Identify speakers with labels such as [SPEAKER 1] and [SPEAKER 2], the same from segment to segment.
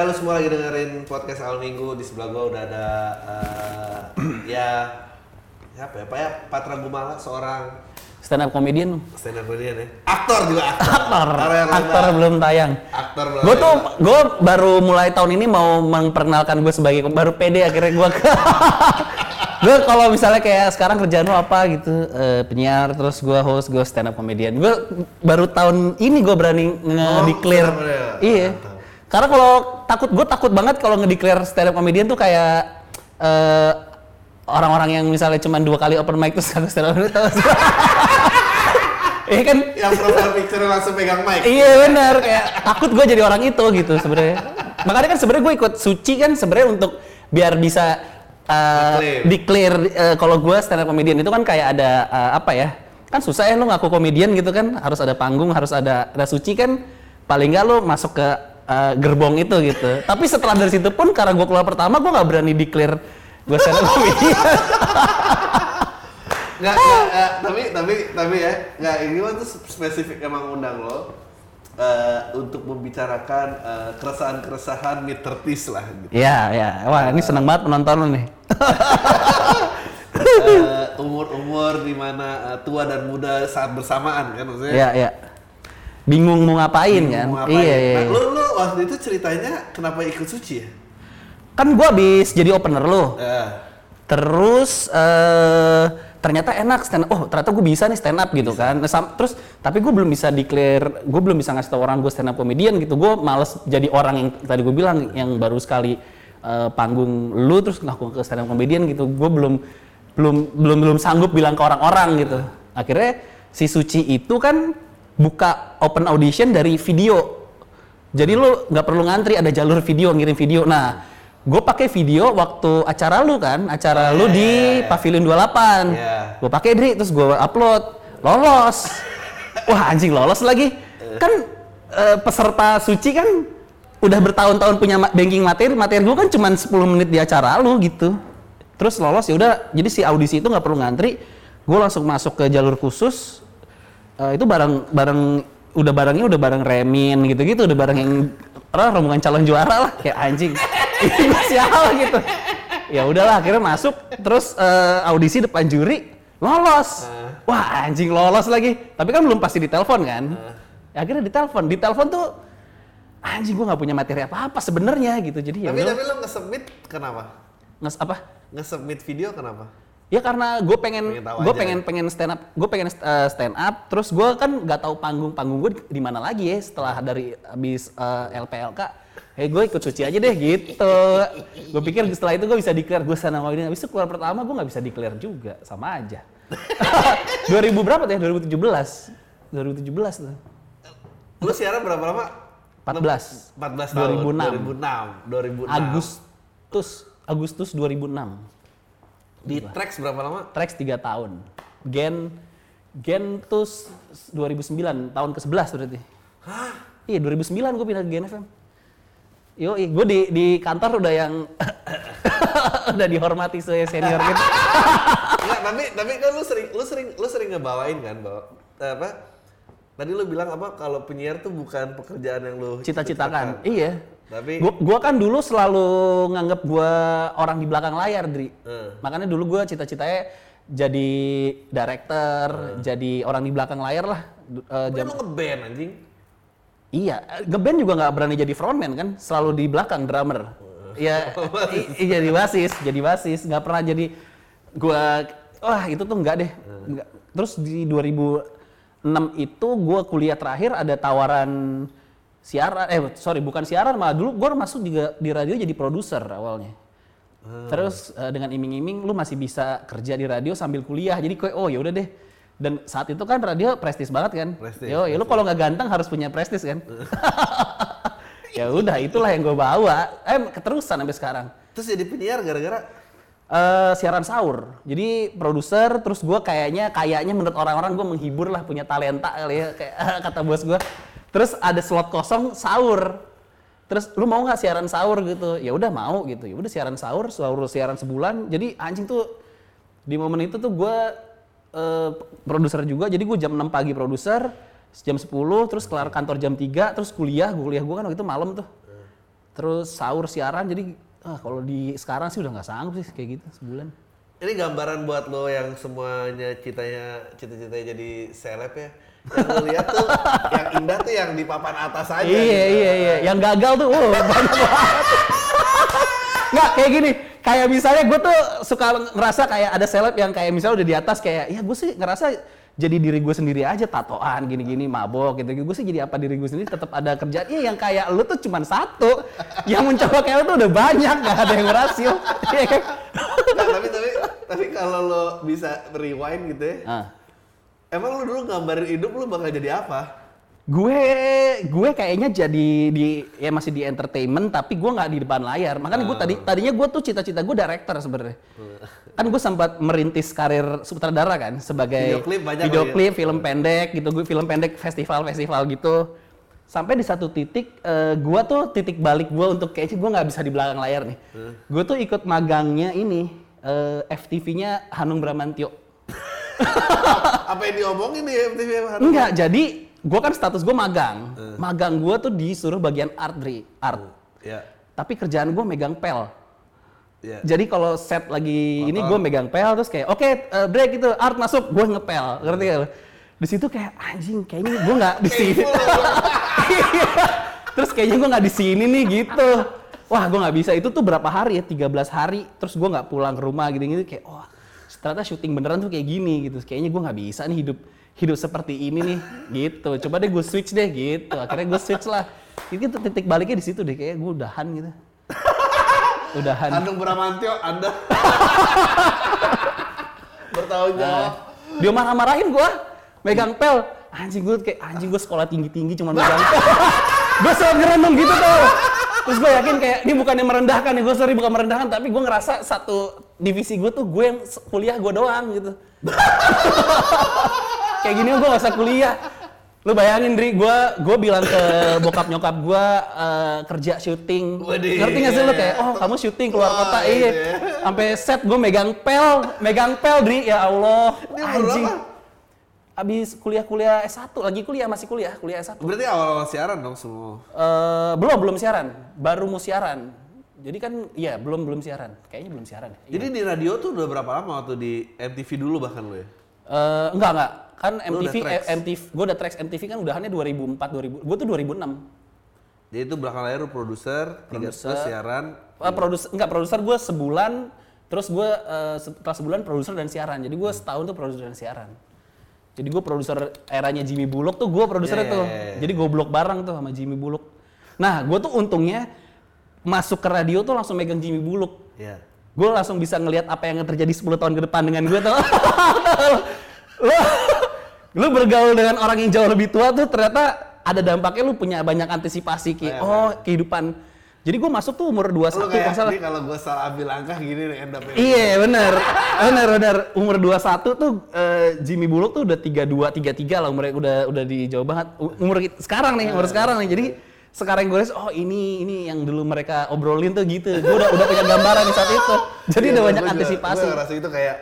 [SPEAKER 1] Ya lu semua lagi dengerin podcast awal minggu di sebelah gua udah ada eh, ya ya apa ya Pak ya Patra Gumala seorang
[SPEAKER 2] Stand up comedian.
[SPEAKER 1] stand up comedian ya. Aktor juga aktor.
[SPEAKER 2] Aktor, aktor belum tayang.
[SPEAKER 1] Aktor belum.
[SPEAKER 2] Gue tuh, gue baru mulai tahun ini mau memperkenalkan gue sebagai baru pede akhirnya gue ke. gue kalau misalnya kayak sekarang kerjaan lo apa gitu, eh, penyiar, terus gue host, gue stand up comedian. Gue baru tahun ini gue berani
[SPEAKER 1] stand up comedian.
[SPEAKER 2] iya. Karena kalau takut, gue takut banget kalau nge-declare stand up comedian tuh kayak eh, orang-orang yang misalnya cuma dua kali open mic terus kagak stand up comedian. sih? Iya kan
[SPEAKER 1] yang profile picture langsung pegang mic.
[SPEAKER 2] Iya benar kayak takut gue jadi orang itu gitu sebenarnya. Makanya kan sebenarnya gue ikut suci kan sebenarnya untuk biar bisa uh,
[SPEAKER 1] Declare.
[SPEAKER 2] declare uh, kalau gue stand up comedian itu kan kayak ada uh, apa ya? Kan susah ya lu ngaku komedian gitu kan, harus ada panggung, harus ada ada suci kan paling nggak lu masuk ke uh, gerbong itu gitu. Tapi setelah dari situ pun karena gue keluar pertama gue nggak berani declare gue stand up.
[SPEAKER 1] Nggak, nggak, nggak, tapi tapi tapi ya nggak ini mah tuh spesifik emang undang lo eh, untuk membicarakan eh, keresahan-keresahan mid 30s lah gitu.
[SPEAKER 2] Iya, ya. Wah, ini seneng banget penonton lu nih.
[SPEAKER 1] Eh, umur-umur di mana eh, tua dan muda saat bersamaan kan maksudnya.
[SPEAKER 2] Iya, iya. Bingung mau ngapain kan?
[SPEAKER 1] Mau ngapain.
[SPEAKER 2] Iya, iya.
[SPEAKER 1] Nah,
[SPEAKER 2] iya.
[SPEAKER 1] lu, lu waktu itu ceritanya kenapa ikut suci ya?
[SPEAKER 2] Kan gua habis jadi opener lu.
[SPEAKER 1] Eh,
[SPEAKER 2] Terus eh ternyata enak stand up. Oh, ternyata gue bisa nih stand up gitu kan. Nah, terus tapi gue belum bisa declare, gue belum bisa ngasih tau orang gue stand up comedian gitu. Gue males jadi orang yang tadi gue bilang yang baru sekali eh, panggung lu terus ngaku ke stand up comedian gitu. Gue belum belum belum belum sanggup bilang ke orang-orang gitu. Akhirnya si Suci itu kan buka open audition dari video. Jadi lu nggak perlu ngantri, ada jalur video, ngirim video. Nah, gue pakai video waktu acara lu kan, acara lu di Pavilion 28.
[SPEAKER 1] Iya.
[SPEAKER 2] Gue pakai Dri, terus gue upload, lolos. Wah anjing lolos lagi. Kan eh, peserta suci kan udah bertahun-tahun punya banking materi, materi gue kan cuma 10 menit di acara lu gitu. Terus lolos ya udah, jadi si audisi itu nggak perlu ngantri, gue langsung masuk ke jalur khusus. Eh, itu barang barang udah barangnya udah barang remin gitu-gitu udah barang yang orang rombongan calon juara lah kayak anjing. Sial gitu. Ya udahlah akhirnya masuk terus eh, audisi depan juri lolos. Wah anjing lolos lagi. Tapi kan belum pasti ditelepon kan? Ya, akhirnya ditelepon. Ditelepon tuh anjing gua nggak punya materi apa apa sebenarnya gitu. Jadi ya
[SPEAKER 1] tapi
[SPEAKER 2] udah.
[SPEAKER 1] tapi lu nge-submit kenapa?
[SPEAKER 2] nges apa?
[SPEAKER 1] Nge-submit video kenapa?
[SPEAKER 2] Ya karena gue pengen,
[SPEAKER 1] Pengen
[SPEAKER 2] gue pengen pengen stand up, gue pengen uh, stand up. Terus gue kan nggak tahu panggung panggung gue di mana lagi ya setelah dari habis uh, LPLK. Hei gue ikut suci aja deh gitu. gue pikir setelah itu gue bisa declare gue stand up comedian. Habis itu keluar pertama gue nggak bisa declare juga, sama aja. 2000 berapa tuh ya? 2017. 2017 tuh.
[SPEAKER 1] Lu siaran berapa lama?
[SPEAKER 2] 14.
[SPEAKER 1] 14 tahun. 2006.
[SPEAKER 2] 2006.
[SPEAKER 1] 2006.
[SPEAKER 2] Agustus Agustus 2006.
[SPEAKER 1] Di tracks berapa lama?
[SPEAKER 2] Trax 3 tahun. Gen Gen tuh s- 2009, tahun ke-11 berarti.
[SPEAKER 1] Hah?
[SPEAKER 2] Iya, 2009 gue pindah ke Gen FM. Yo, gue di di kantor udah yang udah dihormati se senior gitu.
[SPEAKER 1] Enggak, tapi tapi kan lu sering lu sering lu sering ngebawain kan bawa apa? Tadi lu bilang apa kalau penyiar tuh bukan pekerjaan yang lu
[SPEAKER 2] Cita-citakan. Iya.
[SPEAKER 1] Tapi
[SPEAKER 2] Gua, gua kan dulu selalu nganggap gua orang di belakang layar, Dri.
[SPEAKER 1] Eh.
[SPEAKER 2] Makanya dulu gua cita-citanya jadi director, jadi orang di belakang layar lah.
[SPEAKER 1] Tapi
[SPEAKER 2] jam-
[SPEAKER 1] lu ngeband anjing.
[SPEAKER 2] Iya, ngeband juga nggak berani jadi frontman kan, selalu di belakang drummer. Iya, i- i- jadi basis, jadi basis, nggak pernah jadi gua wah itu tuh nggak deh. Nggak. Terus di 2006 itu gua kuliah terakhir ada tawaran siaran eh sorry bukan siaran malah dulu gua masuk juga di radio jadi produser awalnya. Terus eh, dengan iming-iming lu masih bisa kerja di radio sambil kuliah. Jadi kayak oh ya udah deh. Dan saat itu kan radio prestis banget kan.
[SPEAKER 1] Prestis,
[SPEAKER 2] Yo, ya lu kalau nggak ganteng harus punya prestis kan. ya udah itulah yang gue bawa. Eh keterusan sampai sekarang.
[SPEAKER 1] Terus jadi penyiar gara-gara
[SPEAKER 2] Eh siaran sahur. Jadi produser terus gue kayaknya kayaknya menurut orang-orang gue menghibur lah punya talenta kali ya kayak kata bos gue. Terus ada slot kosong sahur. Terus lu mau nggak siaran sahur gitu? Ya udah mau gitu. Ya udah siaran sahur, sahur siaran sebulan. Jadi anjing tuh di momen itu tuh gue eh, produser juga. Jadi gue jam 6 pagi produser, jam 10 terus kelar kantor jam 3 terus kuliah. Kuliah gue kan waktu itu malam tuh. terus sahur siaran jadi ah, kalau di sekarang sih udah nggak sanggup sih kayak gitu sebulan.
[SPEAKER 1] Ini gambaran buat lo yang semuanya cita-citanya jadi seleb ya. Yang lihat tuh yang indah tuh yang di papan atas aja.
[SPEAKER 2] Iya
[SPEAKER 1] gitu.
[SPEAKER 2] iya iya, yang gagal tuh, wow banyak banget. Nggak kayak gini, kayak misalnya gue tuh suka ngerasa kayak ada seleb yang kayak misalnya udah di atas kayak, ya gue sih ngerasa jadi diri gue sendiri aja tatoan gini-gini mabok gitu gue sih jadi apa diri gue sendiri tetap ada kerjaan iya yang kayak lu tuh cuma satu yang mencoba kayak lu tuh udah banyak gak ada yang berhasil Iya kan?
[SPEAKER 1] Nah, tapi tapi tapi kalau lo bisa rewind gitu ya.
[SPEAKER 2] Ah.
[SPEAKER 1] Emang lu dulu gambarin hidup lu bakal jadi apa?
[SPEAKER 2] gue gue kayaknya jadi di ya masih di entertainment tapi gue nggak di depan layar. Makanya gue tadi tadinya gue tuh cita-cita gue director sebenarnya. Kan gue sempat merintis karir sutradara kan sebagai
[SPEAKER 1] Video klip banyak
[SPEAKER 2] video
[SPEAKER 1] ya?
[SPEAKER 2] klip, film pendek gitu gue film pendek festival festival gitu. Sampai di satu titik eh, gue tuh titik balik gue untuk kayaknya gue nggak bisa di belakang layar nih. Gue tuh ikut magangnya ini eh, FTV-nya Hanung Bramantio
[SPEAKER 1] Apa yang diomongin nih MTV hari
[SPEAKER 2] Enggak, jadi gue kan status gue magang. Magang gue tuh disuruh bagian art, Dri. Art.
[SPEAKER 1] Ya.
[SPEAKER 2] Tapi kerjaan gue megang pel.
[SPEAKER 1] Ya.
[SPEAKER 2] Jadi kalau set lagi ini gue megang pel terus kayak oke eh, break itu art masuk gue ngepel ngerti gak? Di situ kayak anjing kayaknya gue nggak di sini. Iya. terus kayaknya gue nggak di sini nih gitu. Wah gue nggak bisa itu tuh berapa hari ya 13 hari terus gue nggak pulang ke rumah gitu-gitu kayak wah ternyata syuting beneran tuh kayak gini gitu. Kayaknya gue nggak bisa nih hidup hidup seperti ini nih gitu. Coba deh gue switch deh gitu. Akhirnya gue switch lah. Itu titik baliknya di situ deh kayak gue udahan gitu. Udahan.
[SPEAKER 1] Andung Bramantio, Anda bertanggung jawab.
[SPEAKER 2] Dia marah-marahin gua, megang pel. Anjing gue kayak anjing gue sekolah tinggi-tinggi cuma megang pel. gue selalu ngerenung gitu tuh. Terus gue yakin kayak ini bukannya merendahkan ya, gue sorry bukan merendahkan, tapi gue ngerasa satu divisi gue tuh gue yang kuliah gue doang gitu. kayak gini gue gak usah kuliah. Lu bayangin Dri, gue gue bilang ke bokap nyokap gue eh, kerja syuting.
[SPEAKER 1] Waduh,
[SPEAKER 2] Ngerti gak sih lu kayak, oh kamu syuting keluar
[SPEAKER 1] Wah,
[SPEAKER 2] kota,
[SPEAKER 1] iya.
[SPEAKER 2] iya. Sampai set gue megang pel, megang pel Dri, ya Allah.
[SPEAKER 1] Ini
[SPEAKER 2] Anjing.
[SPEAKER 1] berapa?
[SPEAKER 2] Abis kuliah-kuliah S1, lagi kuliah, masih kuliah, kuliah S1.
[SPEAKER 1] Berarti awal-awal siaran dong semua.
[SPEAKER 2] Eh, belum, belum siaran. Baru mau siaran. Jadi kan, iya belum, belum siaran. Kayaknya belum siaran. ya.
[SPEAKER 1] Jadi di radio tuh udah berapa lama waktu di MTV dulu bahkan lu ya?
[SPEAKER 2] Eh, enggak, enggak. Kan
[SPEAKER 1] Lu
[SPEAKER 2] MTV, eh, MTV, gue udah tracks MTV kan udahannya 2004, 2000. Gue tuh 2006.
[SPEAKER 1] Jadi itu belakang layar produser,
[SPEAKER 2] Produser.
[SPEAKER 1] siaran.
[SPEAKER 2] Uh, produser enggak produser gue sebulan terus gue uh, setelah sebulan produser dan siaran jadi gue setahun tuh produser dan siaran jadi gue produser eranya Jimmy Bullock tuh gue produsernya
[SPEAKER 1] Yeah,
[SPEAKER 2] tuh.
[SPEAKER 1] yeah, yeah.
[SPEAKER 2] jadi goblok bareng tuh sama Jimmy Bullock. Nah gue tuh untungnya masuk ke radio tuh langsung megang Jimmy Bullock.
[SPEAKER 1] Iya.
[SPEAKER 2] gue langsung bisa ngelihat apa yang terjadi 10 tahun ke depan dengan gue tuh. Lu lu bergaul dengan orang yang jauh lebih tua tuh ternyata ada dampaknya lu punya banyak antisipasi kayak
[SPEAKER 1] Iya,
[SPEAKER 2] oh kehidupan jadi gue masuk tuh umur 21
[SPEAKER 1] Lu
[SPEAKER 2] kalau salah
[SPEAKER 1] kalau gue salah ambil langkah gini nih end up
[SPEAKER 2] Iya bener, bener bener. Umur 21 tuh eh, Jimmy Bullock tuh udah 32, 33 lah umurnya udah udah di jauh banget. Umur sekarang nih, umur sekarang nih. Jadi sekarang gue lihat, oh ini ini yang dulu mereka obrolin tuh gitu. Gue udah udah punya gambaran di saat itu. Jadi
[SPEAKER 1] Iya,
[SPEAKER 2] udah banyak
[SPEAKER 1] juga-
[SPEAKER 2] antisipasi.
[SPEAKER 1] Gue ngerasa itu kayak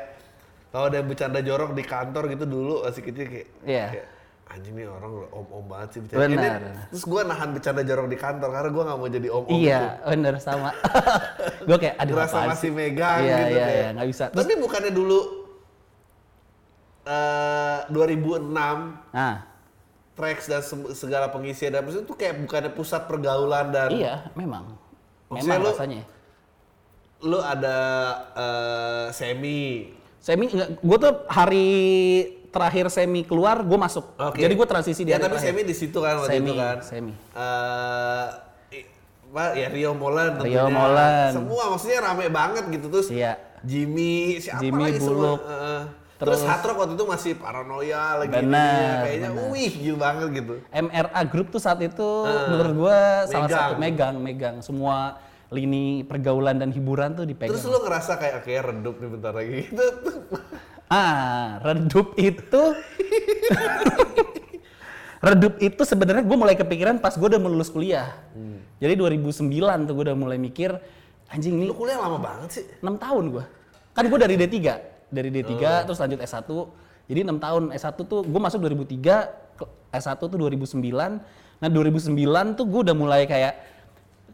[SPEAKER 1] kalau ada bercanda jorok di kantor gitu dulu masih kecil kayak,
[SPEAKER 2] Iya.
[SPEAKER 1] kayak, anjing nih orang om-om banget sih bercanda.
[SPEAKER 2] Benar.
[SPEAKER 1] Ini- terus gue nahan bercanda jorok di kantor karena gue nggak mau jadi om-om
[SPEAKER 2] Iya,
[SPEAKER 1] gitu.
[SPEAKER 2] bener sama. gue kayak aduh
[SPEAKER 1] Ngerasa
[SPEAKER 2] apaan
[SPEAKER 1] masih
[SPEAKER 2] sih?
[SPEAKER 1] megang
[SPEAKER 2] Iya,
[SPEAKER 1] gitu
[SPEAKER 2] iya,
[SPEAKER 1] kayak.
[SPEAKER 2] iya, nggak bisa. Terus,
[SPEAKER 1] Tapi bukannya dulu eh 2006
[SPEAKER 2] nah,
[SPEAKER 1] tracks dan segala pengisian dan itu tuh kayak bukannya pusat pergaulan dan
[SPEAKER 2] iya, memang.
[SPEAKER 1] Maksudnya
[SPEAKER 2] Memang
[SPEAKER 1] lu-
[SPEAKER 2] rasanya.
[SPEAKER 1] lu ada eh, semi
[SPEAKER 2] Semi, gue tuh hari terakhir semi keluar, gue masuk.
[SPEAKER 1] Oke.
[SPEAKER 2] Jadi gue transisi di
[SPEAKER 1] ya tapi
[SPEAKER 2] terakhir.
[SPEAKER 1] semi di situ kan waktu
[SPEAKER 2] Semi,
[SPEAKER 1] itu kan
[SPEAKER 2] semi.
[SPEAKER 1] Eh, i- apa ya Rio Molan
[SPEAKER 2] Rio. Molan.
[SPEAKER 1] semua maksudnya rame banget gitu terus
[SPEAKER 2] Iya.
[SPEAKER 1] Jimmy siapa
[SPEAKER 2] Jimmy
[SPEAKER 1] lagi
[SPEAKER 2] Bullock.
[SPEAKER 1] semua Eh, terus,
[SPEAKER 2] Terus-
[SPEAKER 1] Hard Rock waktu itu masih paranoia lagi ininya, kayaknya
[SPEAKER 2] benar.
[SPEAKER 1] wih gila banget gitu
[SPEAKER 2] MRA Group tuh saat itu menurut gue salah
[SPEAKER 1] megang.
[SPEAKER 2] satu megang, megang semua lini pergaulan dan hiburan tuh dipegang.
[SPEAKER 1] terus lu ngerasa kayak kayak redup nih bentar lagi gitu
[SPEAKER 2] Ah, redup itu redup itu sebenarnya gue mulai kepikiran pas gue udah mau lulus kuliah. Jadi 2009 tuh gue udah mulai mikir anjing nih
[SPEAKER 1] lu kuliah lama banget sih
[SPEAKER 2] 6 tahun gua. Kan gue dari D3, dari D3 terus lanjut S1. Jadi 6 tahun S1 tuh gue masuk 2003, ke- S1 tuh 2009. Nah, 2009 tuh gue udah mulai kayak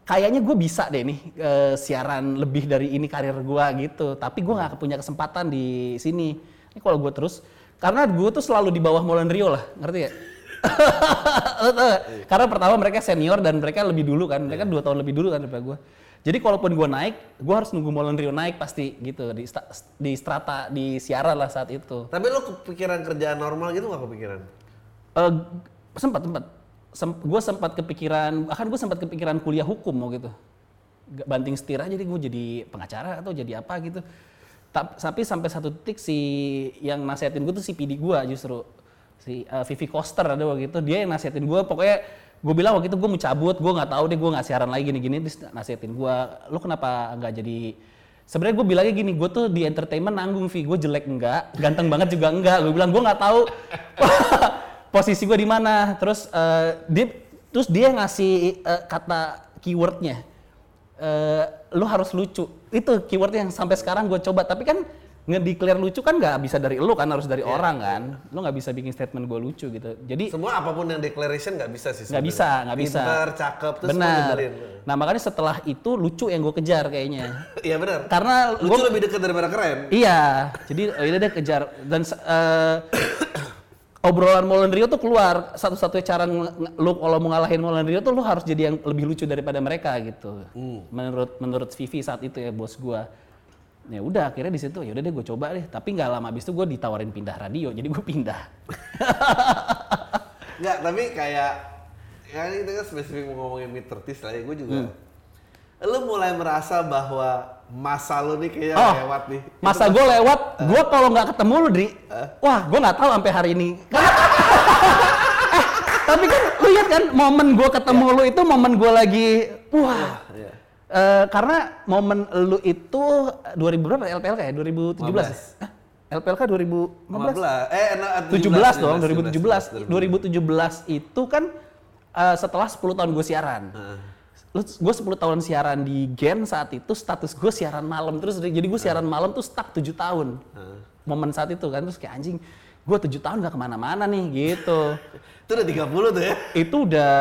[SPEAKER 2] kayaknya gue bisa deh nih eh, siaran lebih dari ini karir gue gitu. Tapi gue nggak punya kesempatan di sini. Ini kalau gue terus, karena gue tuh selalu di bawah Moulin Rio lah, ngerti ya? Lo gak? Karena pertama mereka senior dan mereka lebih dulu kan, mereka dua tahun lebih dulu kan daripada gue. Jadi kalaupun gue naik, gue harus nunggu Moulin Rio naik pasti gitu di di strata di siaran lah saat itu.
[SPEAKER 1] Tapi lu kepikiran kerjaan normal gitu nggak kepikiran?
[SPEAKER 2] Eh, sempat sempat Sem- gue sempat kepikiran bahkan gue sempat kepikiran kuliah hukum mau gitu banting setir aja deh gue jadi pengacara atau jadi apa gitu. Ta- tapi sampai satu titik si yang nasihatin gue tuh si PD gue justru. Si eh, Vivi Koster ada waktu itu dia yang nasihatin gue pokoknya gue bilang waktu itu gue mau cabut gue nggak tahu deh gue nggak siaran lagi gini-gini terus nasihatin gue lo kenapa nggak jadi? Sebenarnya gue bilangnya gini gue tuh di entertainment nanggung Vi. Gue jelek enggak ganteng banget juga enggak. Gue bilang gue nggak tahu posisi gue di mana? Terus eh, dia terus dia ngasih eh, kata keywordnya. Eh lu harus lucu. Itu keyword yang sampai sekarang gue coba. Tapi kan ngedeclare lucu kan nggak bisa dari lu kan harus dari orang kan. Lu nggak bisa bikin statement gue lucu gitu. Jadi
[SPEAKER 1] Semua apa pun yang declaration nggak bisa sih.
[SPEAKER 2] nggak bisa nggak bisa.
[SPEAKER 1] Pinter, cakep, terus
[SPEAKER 2] benar. nah makanya setelah itu lucu yang gue kejar kayaknya.
[SPEAKER 1] Iya benar.
[SPEAKER 2] karena
[SPEAKER 1] Lucu
[SPEAKER 2] gue
[SPEAKER 1] lebih dekat daripada keren.
[SPEAKER 2] Iya, jadi oh, ini deh kejar. Dan eh, obrolan Moulin Rio tuh keluar satu-satunya cara lu kalau mau ngalahin Moulin Rio tuh lu harus jadi yang lebih lucu daripada mereka gitu. Menurut menurut Vivi saat itu ya bos gua. Ya udah akhirnya di situ ya udah deh gue coba deh, tapi nggak lama habis itu gue ditawarin pindah radio, jadi gue pindah.
[SPEAKER 1] Nggak, tapi kayak ya ini kan spesifik mau ngomongin mid 30s lah ya, gue juga.
[SPEAKER 2] Hmm.
[SPEAKER 1] Lu mulai merasa bahwa masa lu nih kayaknya
[SPEAKER 2] Oh,
[SPEAKER 1] lewat nih.
[SPEAKER 2] Masa gue lewat, gue kalau nggak ketemu lu, Dri, wah gue nggak tahu sampai hari ini. eh, tapi kan lu lihat kan momen gue ketemu lu itu momen gue lagi, wah.
[SPEAKER 1] Iya.
[SPEAKER 2] Eh, karena momen lu itu 2000 berapa LPLK ya? 2017. Hah? LPLK 2015.
[SPEAKER 1] 15. Eh, nah,
[SPEAKER 2] 17 dong,
[SPEAKER 1] 17.
[SPEAKER 2] 2017. 2017 itu kan eh, setelah 10 tahun gue siaran. Lu, gue 10 tahun siaran di Gen saat itu status gue siaran malam terus. Jadi gue siaran malam tuh stuck 7 tahun. Momen saat itu kan terus kayak anjing gue 7 tahun gak ke mana-mana nih gitu.
[SPEAKER 1] Itu udah 30 tuh ya.
[SPEAKER 2] itu udah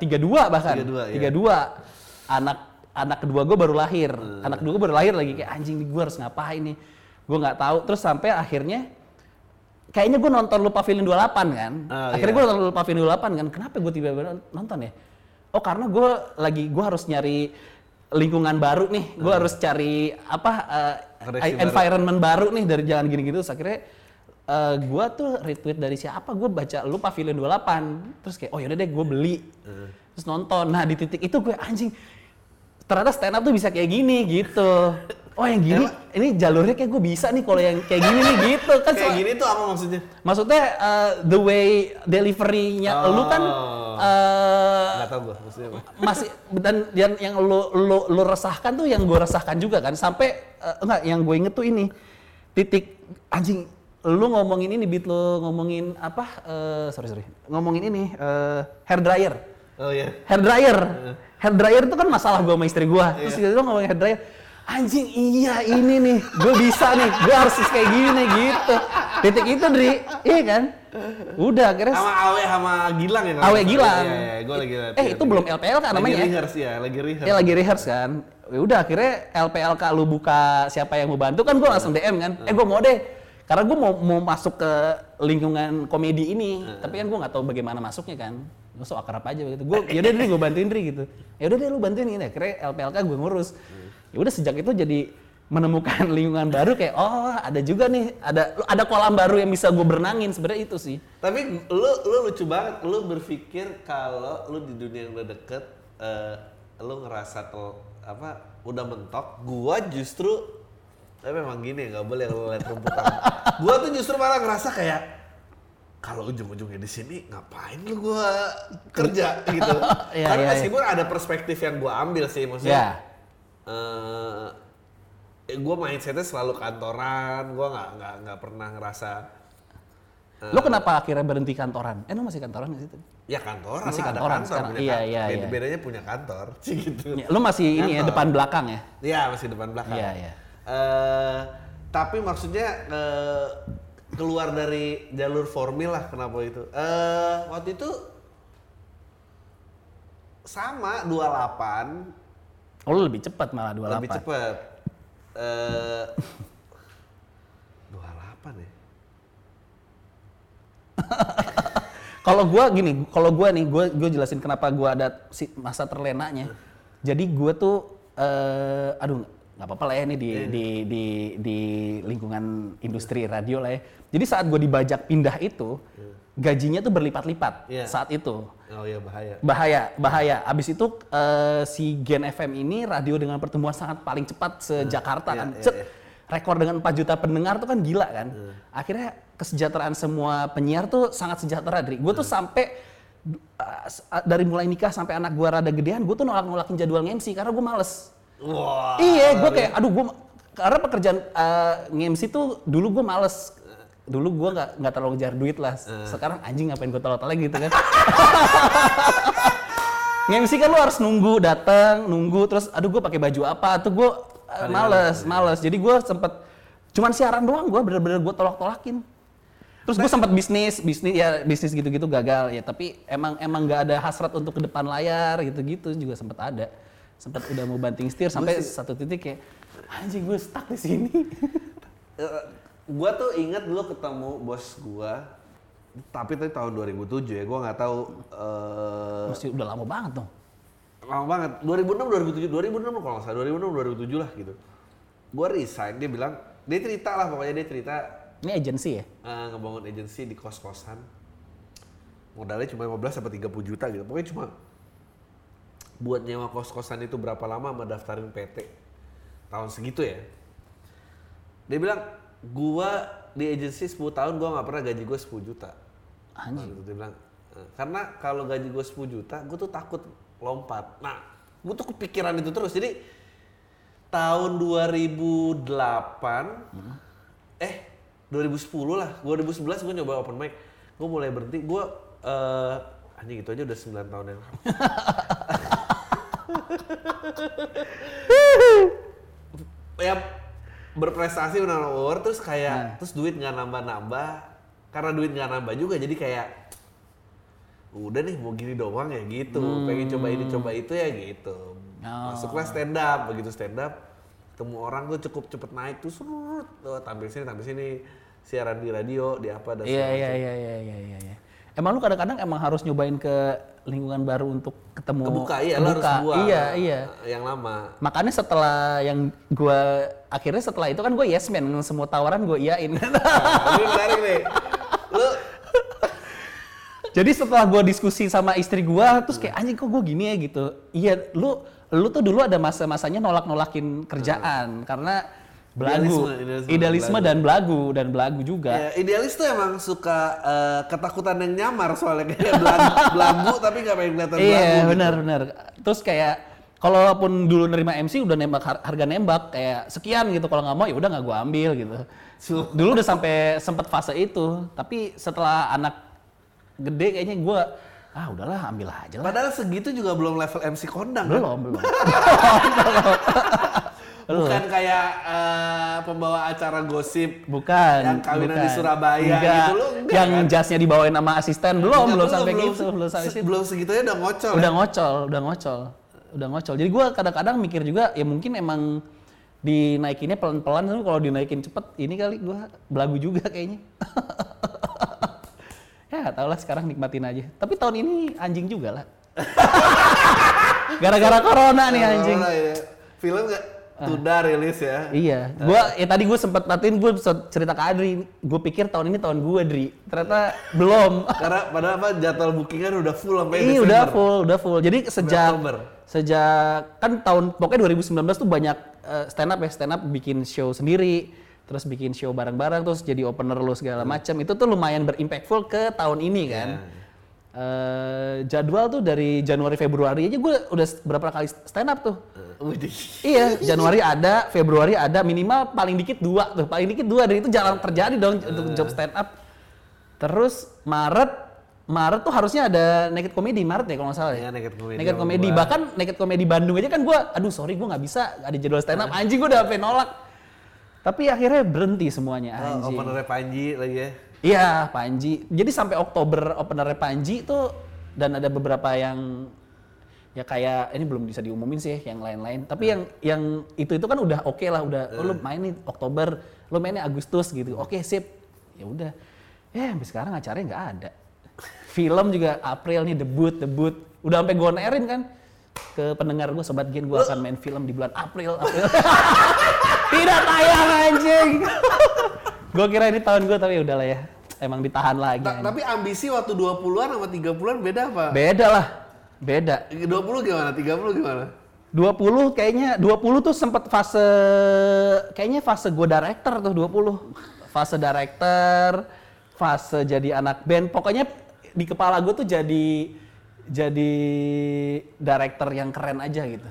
[SPEAKER 2] 32 bahkan.
[SPEAKER 1] 32, iya.
[SPEAKER 2] 32 anak anak kedua gue baru lahir. Anak kedua gue baru lahir lagi kayak anjing nih gue harus ngapain nih? Gue nggak tahu. Terus sampai akhirnya kayaknya gue nonton lu Pavilion 28 kan?
[SPEAKER 1] Oh,
[SPEAKER 2] akhirnya
[SPEAKER 1] iya.
[SPEAKER 2] gue nonton lu Pavilion 28 kan? Kenapa gue tiba-tiba nonton ya oh karena gue lagi gue harus nyari lingkungan baru nih. Gue harus cari apa uh,
[SPEAKER 1] Koneksi baru.
[SPEAKER 2] environment baru nih dari jalan gini gitu terus akhirnya eh, gue tuh retweet dari siapa? Gue baca lu Pavilion 28 terus kayak oh yaudah deh gue beli. Terus nonton. Nah di titik itu gue anjing ternyata stand up tuh bisa kayak gini gitu oh yang gini ini jalurnya kayak gue bisa nih kalau yang kayak gini nih gitu. Kan
[SPEAKER 1] Kayak gini tuh apa maksudnya?
[SPEAKER 2] maksudnya eh, the way delivery-nya lu kan
[SPEAKER 1] Oh.
[SPEAKER 2] eh,
[SPEAKER 1] Nggak tahu gue maksudnya apa.
[SPEAKER 2] masih dan yang yang lu lu lu resahkan tuh yang gue resahkan juga kan. Sampai eh, enggak yang gue inget tuh ini titik anjing lu ngomongin ini beat lu ngomongin apa eh, sorry sorry ngomongin ini eh, hair dryer.
[SPEAKER 1] Oh iya.
[SPEAKER 2] hair dryer. Hair dryer itu kan masalah gue sama istri gue terus gitu ngomongin hair dryer anjing iya ini nih gue bisa nih gue harus kayak gini nih gitu titik itu Dri iya kan udah akhirnya
[SPEAKER 1] Sama Awe sama Gilang ya?
[SPEAKER 2] Awe. Gilang.
[SPEAKER 1] Iya, iya, gue lagi
[SPEAKER 2] eh itu belum LPL kan namanya
[SPEAKER 1] Lagi
[SPEAKER 2] ya?
[SPEAKER 1] rehearse ya, lagi rehearse.
[SPEAKER 2] Ya lagi rehearse kan. Ya udah akhirnya LPLK lu buka siapa yang mau bantu kan gue langsung DM kan. Eh gue mau deh. Karena gue mau mau masuk ke lingkungan komedi ini, tapi kan gue nggak tahu bagaimana masuknya kan. Gue so akrab aja begitu. Gue ya udah deh gue bantuin Dri gitu. Ya udah deh lu bantuin ini. Akhirnya LPLK gue ngurus. Ya udah sejak itu jadi menemukan lingkungan baru kayak oh ada juga nih ada ada kolam baru yang bisa gue berenangin sebenarnya itu sih.
[SPEAKER 1] Tapi lu lu lucu banget, lu berpikir kalau lu di dunia yang udah deket, eh, lu ngerasa tel, apa udah mentok, gua justru tapi memang gini nggak boleh lu lihat rumputan. gua tuh justru malah ngerasa kayak kalau ujung-ujungnya di sini ngapain lu gua kerja gitu.
[SPEAKER 2] Iya,
[SPEAKER 1] Karena
[SPEAKER 2] iya,
[SPEAKER 1] meskipun ada perspektif yang gua ambil sih
[SPEAKER 2] Ya.
[SPEAKER 1] maksudnya. Eh eh, gua mindsetnya selalu kantoran, gua nggak nggak nggak pernah ngerasa
[SPEAKER 2] Lo kenapa akhirnya berhenti kantoran? Eh lo masih kantoran nggak sih?
[SPEAKER 1] Ya kantoran
[SPEAKER 2] Masih
[SPEAKER 1] lah, ada
[SPEAKER 2] kantoran
[SPEAKER 1] kantor,
[SPEAKER 2] sekarang.
[SPEAKER 1] punya
[SPEAKER 2] Iya,
[SPEAKER 1] kantor.
[SPEAKER 2] iya,
[SPEAKER 1] Beda-
[SPEAKER 2] iya.
[SPEAKER 1] Bedanya punya kantor, sih gitu.
[SPEAKER 2] Ya, Lo masih ini ya
[SPEAKER 1] Kantor.
[SPEAKER 2] depan belakang ya?
[SPEAKER 1] Iya masih depan belakang.
[SPEAKER 2] Iya, iya.
[SPEAKER 1] Eh, tapi maksudnya eh, keluar dari jalur formil lah kenapa itu? Eh waktu itu sama 28
[SPEAKER 2] Oh lu lebih cepat malah 28.
[SPEAKER 1] lebih cepet. Eh 28 ya.
[SPEAKER 2] Kalau gua gini, kalau gua nih, gua gua jelasin kenapa gua ada si masa terlenanya. Jadi gua tuh eh aduh nggak apa-apa lah ya ini di,
[SPEAKER 1] Iya.
[SPEAKER 2] di di di lingkungan industri radio lah ya. Jadi saat gua dibajak pindah itu, gajinya tuh berlipat-lipat
[SPEAKER 1] Iya.
[SPEAKER 2] saat itu.
[SPEAKER 1] Oh iya bahaya.
[SPEAKER 2] Bahaya, bahaya. Abis itu eh, si Gen FM ini radio dengan pertumbuhan sangat paling cepat se-Jakarta
[SPEAKER 1] Iya,
[SPEAKER 2] kan.
[SPEAKER 1] iya,
[SPEAKER 2] Cet,
[SPEAKER 1] iya.
[SPEAKER 2] Rekor dengan 4 juta pendengar tuh kan gila kan. Akhirnya kesejahteraan semua penyiar tuh sangat sejahtera, Dri. Gue tuh sampai uh, s- uh, dari mulai nikah sampai anak gua rada gedean, gue tuh nolak-nolakin jadwal MC karena gue males.
[SPEAKER 1] Wah.
[SPEAKER 2] iya, gue kayak, aduh gue karena pekerjaan uh, MC tuh dulu gue males. Dulu gue nggak nggak terlalu ngejar duit lah. Sekarang anjing ngapain gue tolak lagi gitu kan. Nge-MC kan lu harus nunggu datang, nunggu terus aduh gue pakai baju apa tuh gue uh, males, males. Jadi gue sempet cuman siaran doang gue bener-bener gue tolak-tolakin. Terus gue sempat bisnis, bisnis ya bisnis gitu-gitu gagal ya. Tapi emang emang nggak ada hasrat untuk ke depan layar gitu-gitu juga sempat ada. Sempat udah mau banting setir sampai satu titik kayak anjing gue stuck di sini.
[SPEAKER 1] Gua tuh ingat dulu ketemu bos gua. Tapi tadi tahun 2007 ya, gua nggak tahu eh
[SPEAKER 2] Masih udah lama banget dong.
[SPEAKER 1] lama banget. 2006 2007 2006 kalau nggak salah 2006 2007 lah gitu. Gua resign dia bilang dia cerita lah pokoknya dia cerita.
[SPEAKER 2] Ini agensi ya?
[SPEAKER 1] eh, ngebangun agensi di kos-kosan. Modalnya cuma 15 sampai 30 juta gitu. Pokoknya cuma buat nyewa kos-kosan itu berapa lama sama daftarin PT tahun segitu ya. Dia bilang gua di agensi 10 tahun gua nggak pernah gaji gua 10 juta. Gitu, dia bilang. "Eh, karena kalau gaji gue 10 juta gue tuh takut lompat. Nah gue tuh kepikiran itu terus. Jadi tahun 2008 eh 2010 lah. 2011 gue nyoba open mic. Gue mulai berhenti. Gue eh anjing gitu aja udah 9 tahun yang lalu. Ya berprestasi menang award terus kayak terus duit nggak nambah-nambah karena duit nggak nambah juga jadi kayak udah nih mau gini doang ya gitu pengen coba ini coba itu ya gitu
[SPEAKER 2] Oh.
[SPEAKER 1] masuklah stand up begitu stand up ketemu orang tuh cukup cepet naik tuh surut tuh, tampil sini tampil sini siaran di radio di apa dan segala
[SPEAKER 2] iya
[SPEAKER 1] macam.
[SPEAKER 2] iya iya iya iya. iya. Emang lu kadang-kadang emang harus nyobain ke lingkungan baru untuk ketemu
[SPEAKER 1] kebuka iya harus
[SPEAKER 2] kebuka.
[SPEAKER 1] buang
[SPEAKER 2] Iya iya.
[SPEAKER 1] yang lama
[SPEAKER 2] Makanya setelah yang gua akhirnya setelah itu kan gue yes man semua tawaran gue iyain.
[SPEAKER 1] nah, ini menarik nih lu
[SPEAKER 2] Jadi setelah gua diskusi sama istri gua terus kayak anjing kok gue gini ya gitu. Iya lu lu tuh dulu ada masa-masanya nolak-nolakin kerjaan karena belagu,
[SPEAKER 1] Idealisme, idealisme,
[SPEAKER 2] idealisme dan belagu dan belagu juga.
[SPEAKER 1] ya, idealis tuh emang suka eh, ketakutan yang nyamar soalnya kayak belagu, belagu tapi nggak pengen kelihatan belagu
[SPEAKER 2] Iya
[SPEAKER 1] gitu.
[SPEAKER 2] benar benar. Terus kayak kalaupun dulu nerima MC udah nembak har- harga nembak kayak sekian gitu kalau nggak mau ya udah nggak gua ambil gitu. Dulu udah sampai sempet fase itu, tapi setelah anak gede kayaknya gua ah udahlah ambil aja lah.
[SPEAKER 1] Padahal segitu juga belum level MC kondang kan?
[SPEAKER 2] Belum belum.
[SPEAKER 1] Bukan kayak eh, pembawa acara gosip
[SPEAKER 2] Bukan.
[SPEAKER 1] Yang kawinan
[SPEAKER 2] bukan.
[SPEAKER 1] di Surabaya
[SPEAKER 2] Enggak.
[SPEAKER 1] gitu, lu enggak
[SPEAKER 2] Yang
[SPEAKER 1] kan?
[SPEAKER 2] jasnya dibawain sama asisten belum
[SPEAKER 1] Enggak,
[SPEAKER 2] belum sampai gitu belum sampai situ.
[SPEAKER 1] Belum segitunya udah ngocol.
[SPEAKER 2] udah
[SPEAKER 1] ya?
[SPEAKER 2] ngocol, udah ngocol, udah ngocol. Jadi gua kadang-kadang mikir juga ya mungkin emang dinaikinnya pelan-pelan, tapi kalau dinaikin cepet ini kali gua belagu juga kayaknya. ya tau lah sekarang nikmatin aja. Tapi tahun ini anjing juga lah. Gara-gara corona nih anjing.
[SPEAKER 1] Corona ya. Film nggak tunda rilis ya.
[SPEAKER 2] Iya, gua ya tadi gue sempet matiin gue cerita ke Adri, gue pikir tahun ini tahun gue Dri, ternyata belum.
[SPEAKER 1] Karena padahal apa jadwal bookingan udah full sampai
[SPEAKER 2] Iya
[SPEAKER 1] Desember.
[SPEAKER 2] udah full, udah full. Jadi sejak
[SPEAKER 1] Oktober.
[SPEAKER 2] sejak kan tahun pokoknya 2019 tuh banyak eh, stand up ya, stand up bikin show sendiri, terus bikin show bareng-bareng, terus jadi opener lo segala macam. Itu tuh lumayan berimpactful ke tahun ini kan. Eh, jadwal tuh dari Januari Februari aja gue udah berapa kali stand up tuh.
[SPEAKER 1] Widih.
[SPEAKER 2] Iya, Januari ada, Februari ada, minimal paling dikit dua tuh, paling dikit dua dan itu jarang terjadi dong untuk job stand up. Terus Maret, Maret tuh harusnya ada naked comedy Maret ya kalau nggak salah ya.
[SPEAKER 1] Iya, Naked Comedy
[SPEAKER 2] Naked comedy, bahkan naked comedy Bandung aja kan gua, aduh sorry gua nggak bisa ada jadwal stand up, anjing gua udah sampai nolak. Tapi akhirnya berhenti semuanya
[SPEAKER 1] Oh,
[SPEAKER 2] anjing.
[SPEAKER 1] openernya Panji lagi ya.
[SPEAKER 2] Iya, Panji. Jadi sampai Oktober openernya Panji tuh dan ada beberapa yang ya kayak ini belum bisa diumumin sih yang lain-lain. Tapi yang yang itu itu kan udah oke lah udah oh, lu main nih Oktober lu mainnya Agustus gitu. Oke sip. Ya udah. Ya sampai sekarang acaranya nggak ada. Film juga April nih debut debut. Udah sampai gue nerin kan. Ke pendengar gue sobat gen gue akan main film di bulan April. April. Tidak tayang anjing. Gue kira ini tahun gue tapi udahlah ya. Emang ditahan lagi
[SPEAKER 1] Ta- tapi ambisi waktu 20-an sama 30-an beda apa?
[SPEAKER 2] beda lah beda
[SPEAKER 1] 20 gimana? 30 gimana?
[SPEAKER 2] 20 kayaknya 20 tuh sempat fase kayaknya fase gue director tuh 20 fase director fase jadi anak band pokoknya di kepala gue tuh jadi jadi director yang keren aja gitu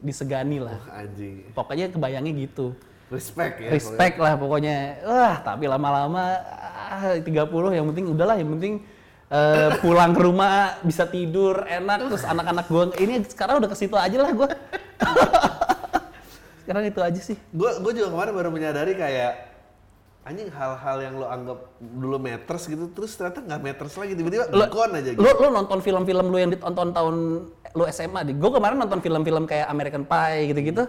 [SPEAKER 2] disegani lah
[SPEAKER 1] Anjing.
[SPEAKER 2] pokoknya kebayangnya gitu
[SPEAKER 1] Respect ya.
[SPEAKER 2] respect lah pokoknya wah tapi lama-lama ah, 30 yang penting udahlah yang penting eh, pulang ke rumah bisa tidur enak terus anak-anak gue ini sekarang udah ke situ aja lah gue sekarang itu aja sih.
[SPEAKER 1] Gue gue juga kemarin baru menyadari kayak anjing hal-hal yang lo anggap dulu meters gitu terus ternyata nggak meters lagi. Tiba-tiba
[SPEAKER 2] Lo-
[SPEAKER 1] gone aja gitu.
[SPEAKER 2] lu lu nonton film-film lu yang ditonton tahun lu SMA di. Gue kemarin nonton film-film kayak American Pie gitu-gitu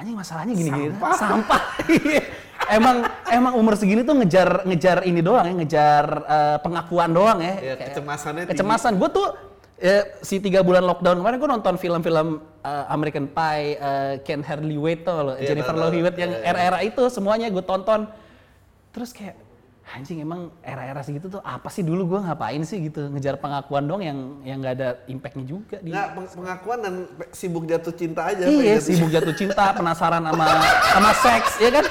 [SPEAKER 2] anjing masalahnya gini-gini.
[SPEAKER 1] Sampah.
[SPEAKER 2] sampah. Emang emang umur segini tuh ngejar ngejar ini doang ya ngejar eh, pengakuan doang ya.
[SPEAKER 1] Iya,
[SPEAKER 2] Kayak-
[SPEAKER 1] kecemasannya
[SPEAKER 2] kecemasan. Gue tuh eh, si tiga bulan lockdown kemarin gue nonton film-film eh, American Pie eh, Ken Hardly Wait tuh loh
[SPEAKER 1] Iya,
[SPEAKER 2] Jennifer Love. Hewitt yang
[SPEAKER 1] Iya, iya.
[SPEAKER 2] era-era itu semuanya gue tonton. Terus kayak anjing emang era-era segitu tuh apa sih dulu gue ngapain sih gitu ngejar pengakuan dong yang yang nggak ada impactnya juga di
[SPEAKER 1] Nggak, peng- pengakuan dan sibuk jatuh cinta aja.
[SPEAKER 2] iya
[SPEAKER 1] jatuh
[SPEAKER 2] sibuk jatuh cinta penasaran sama sama seks ya kan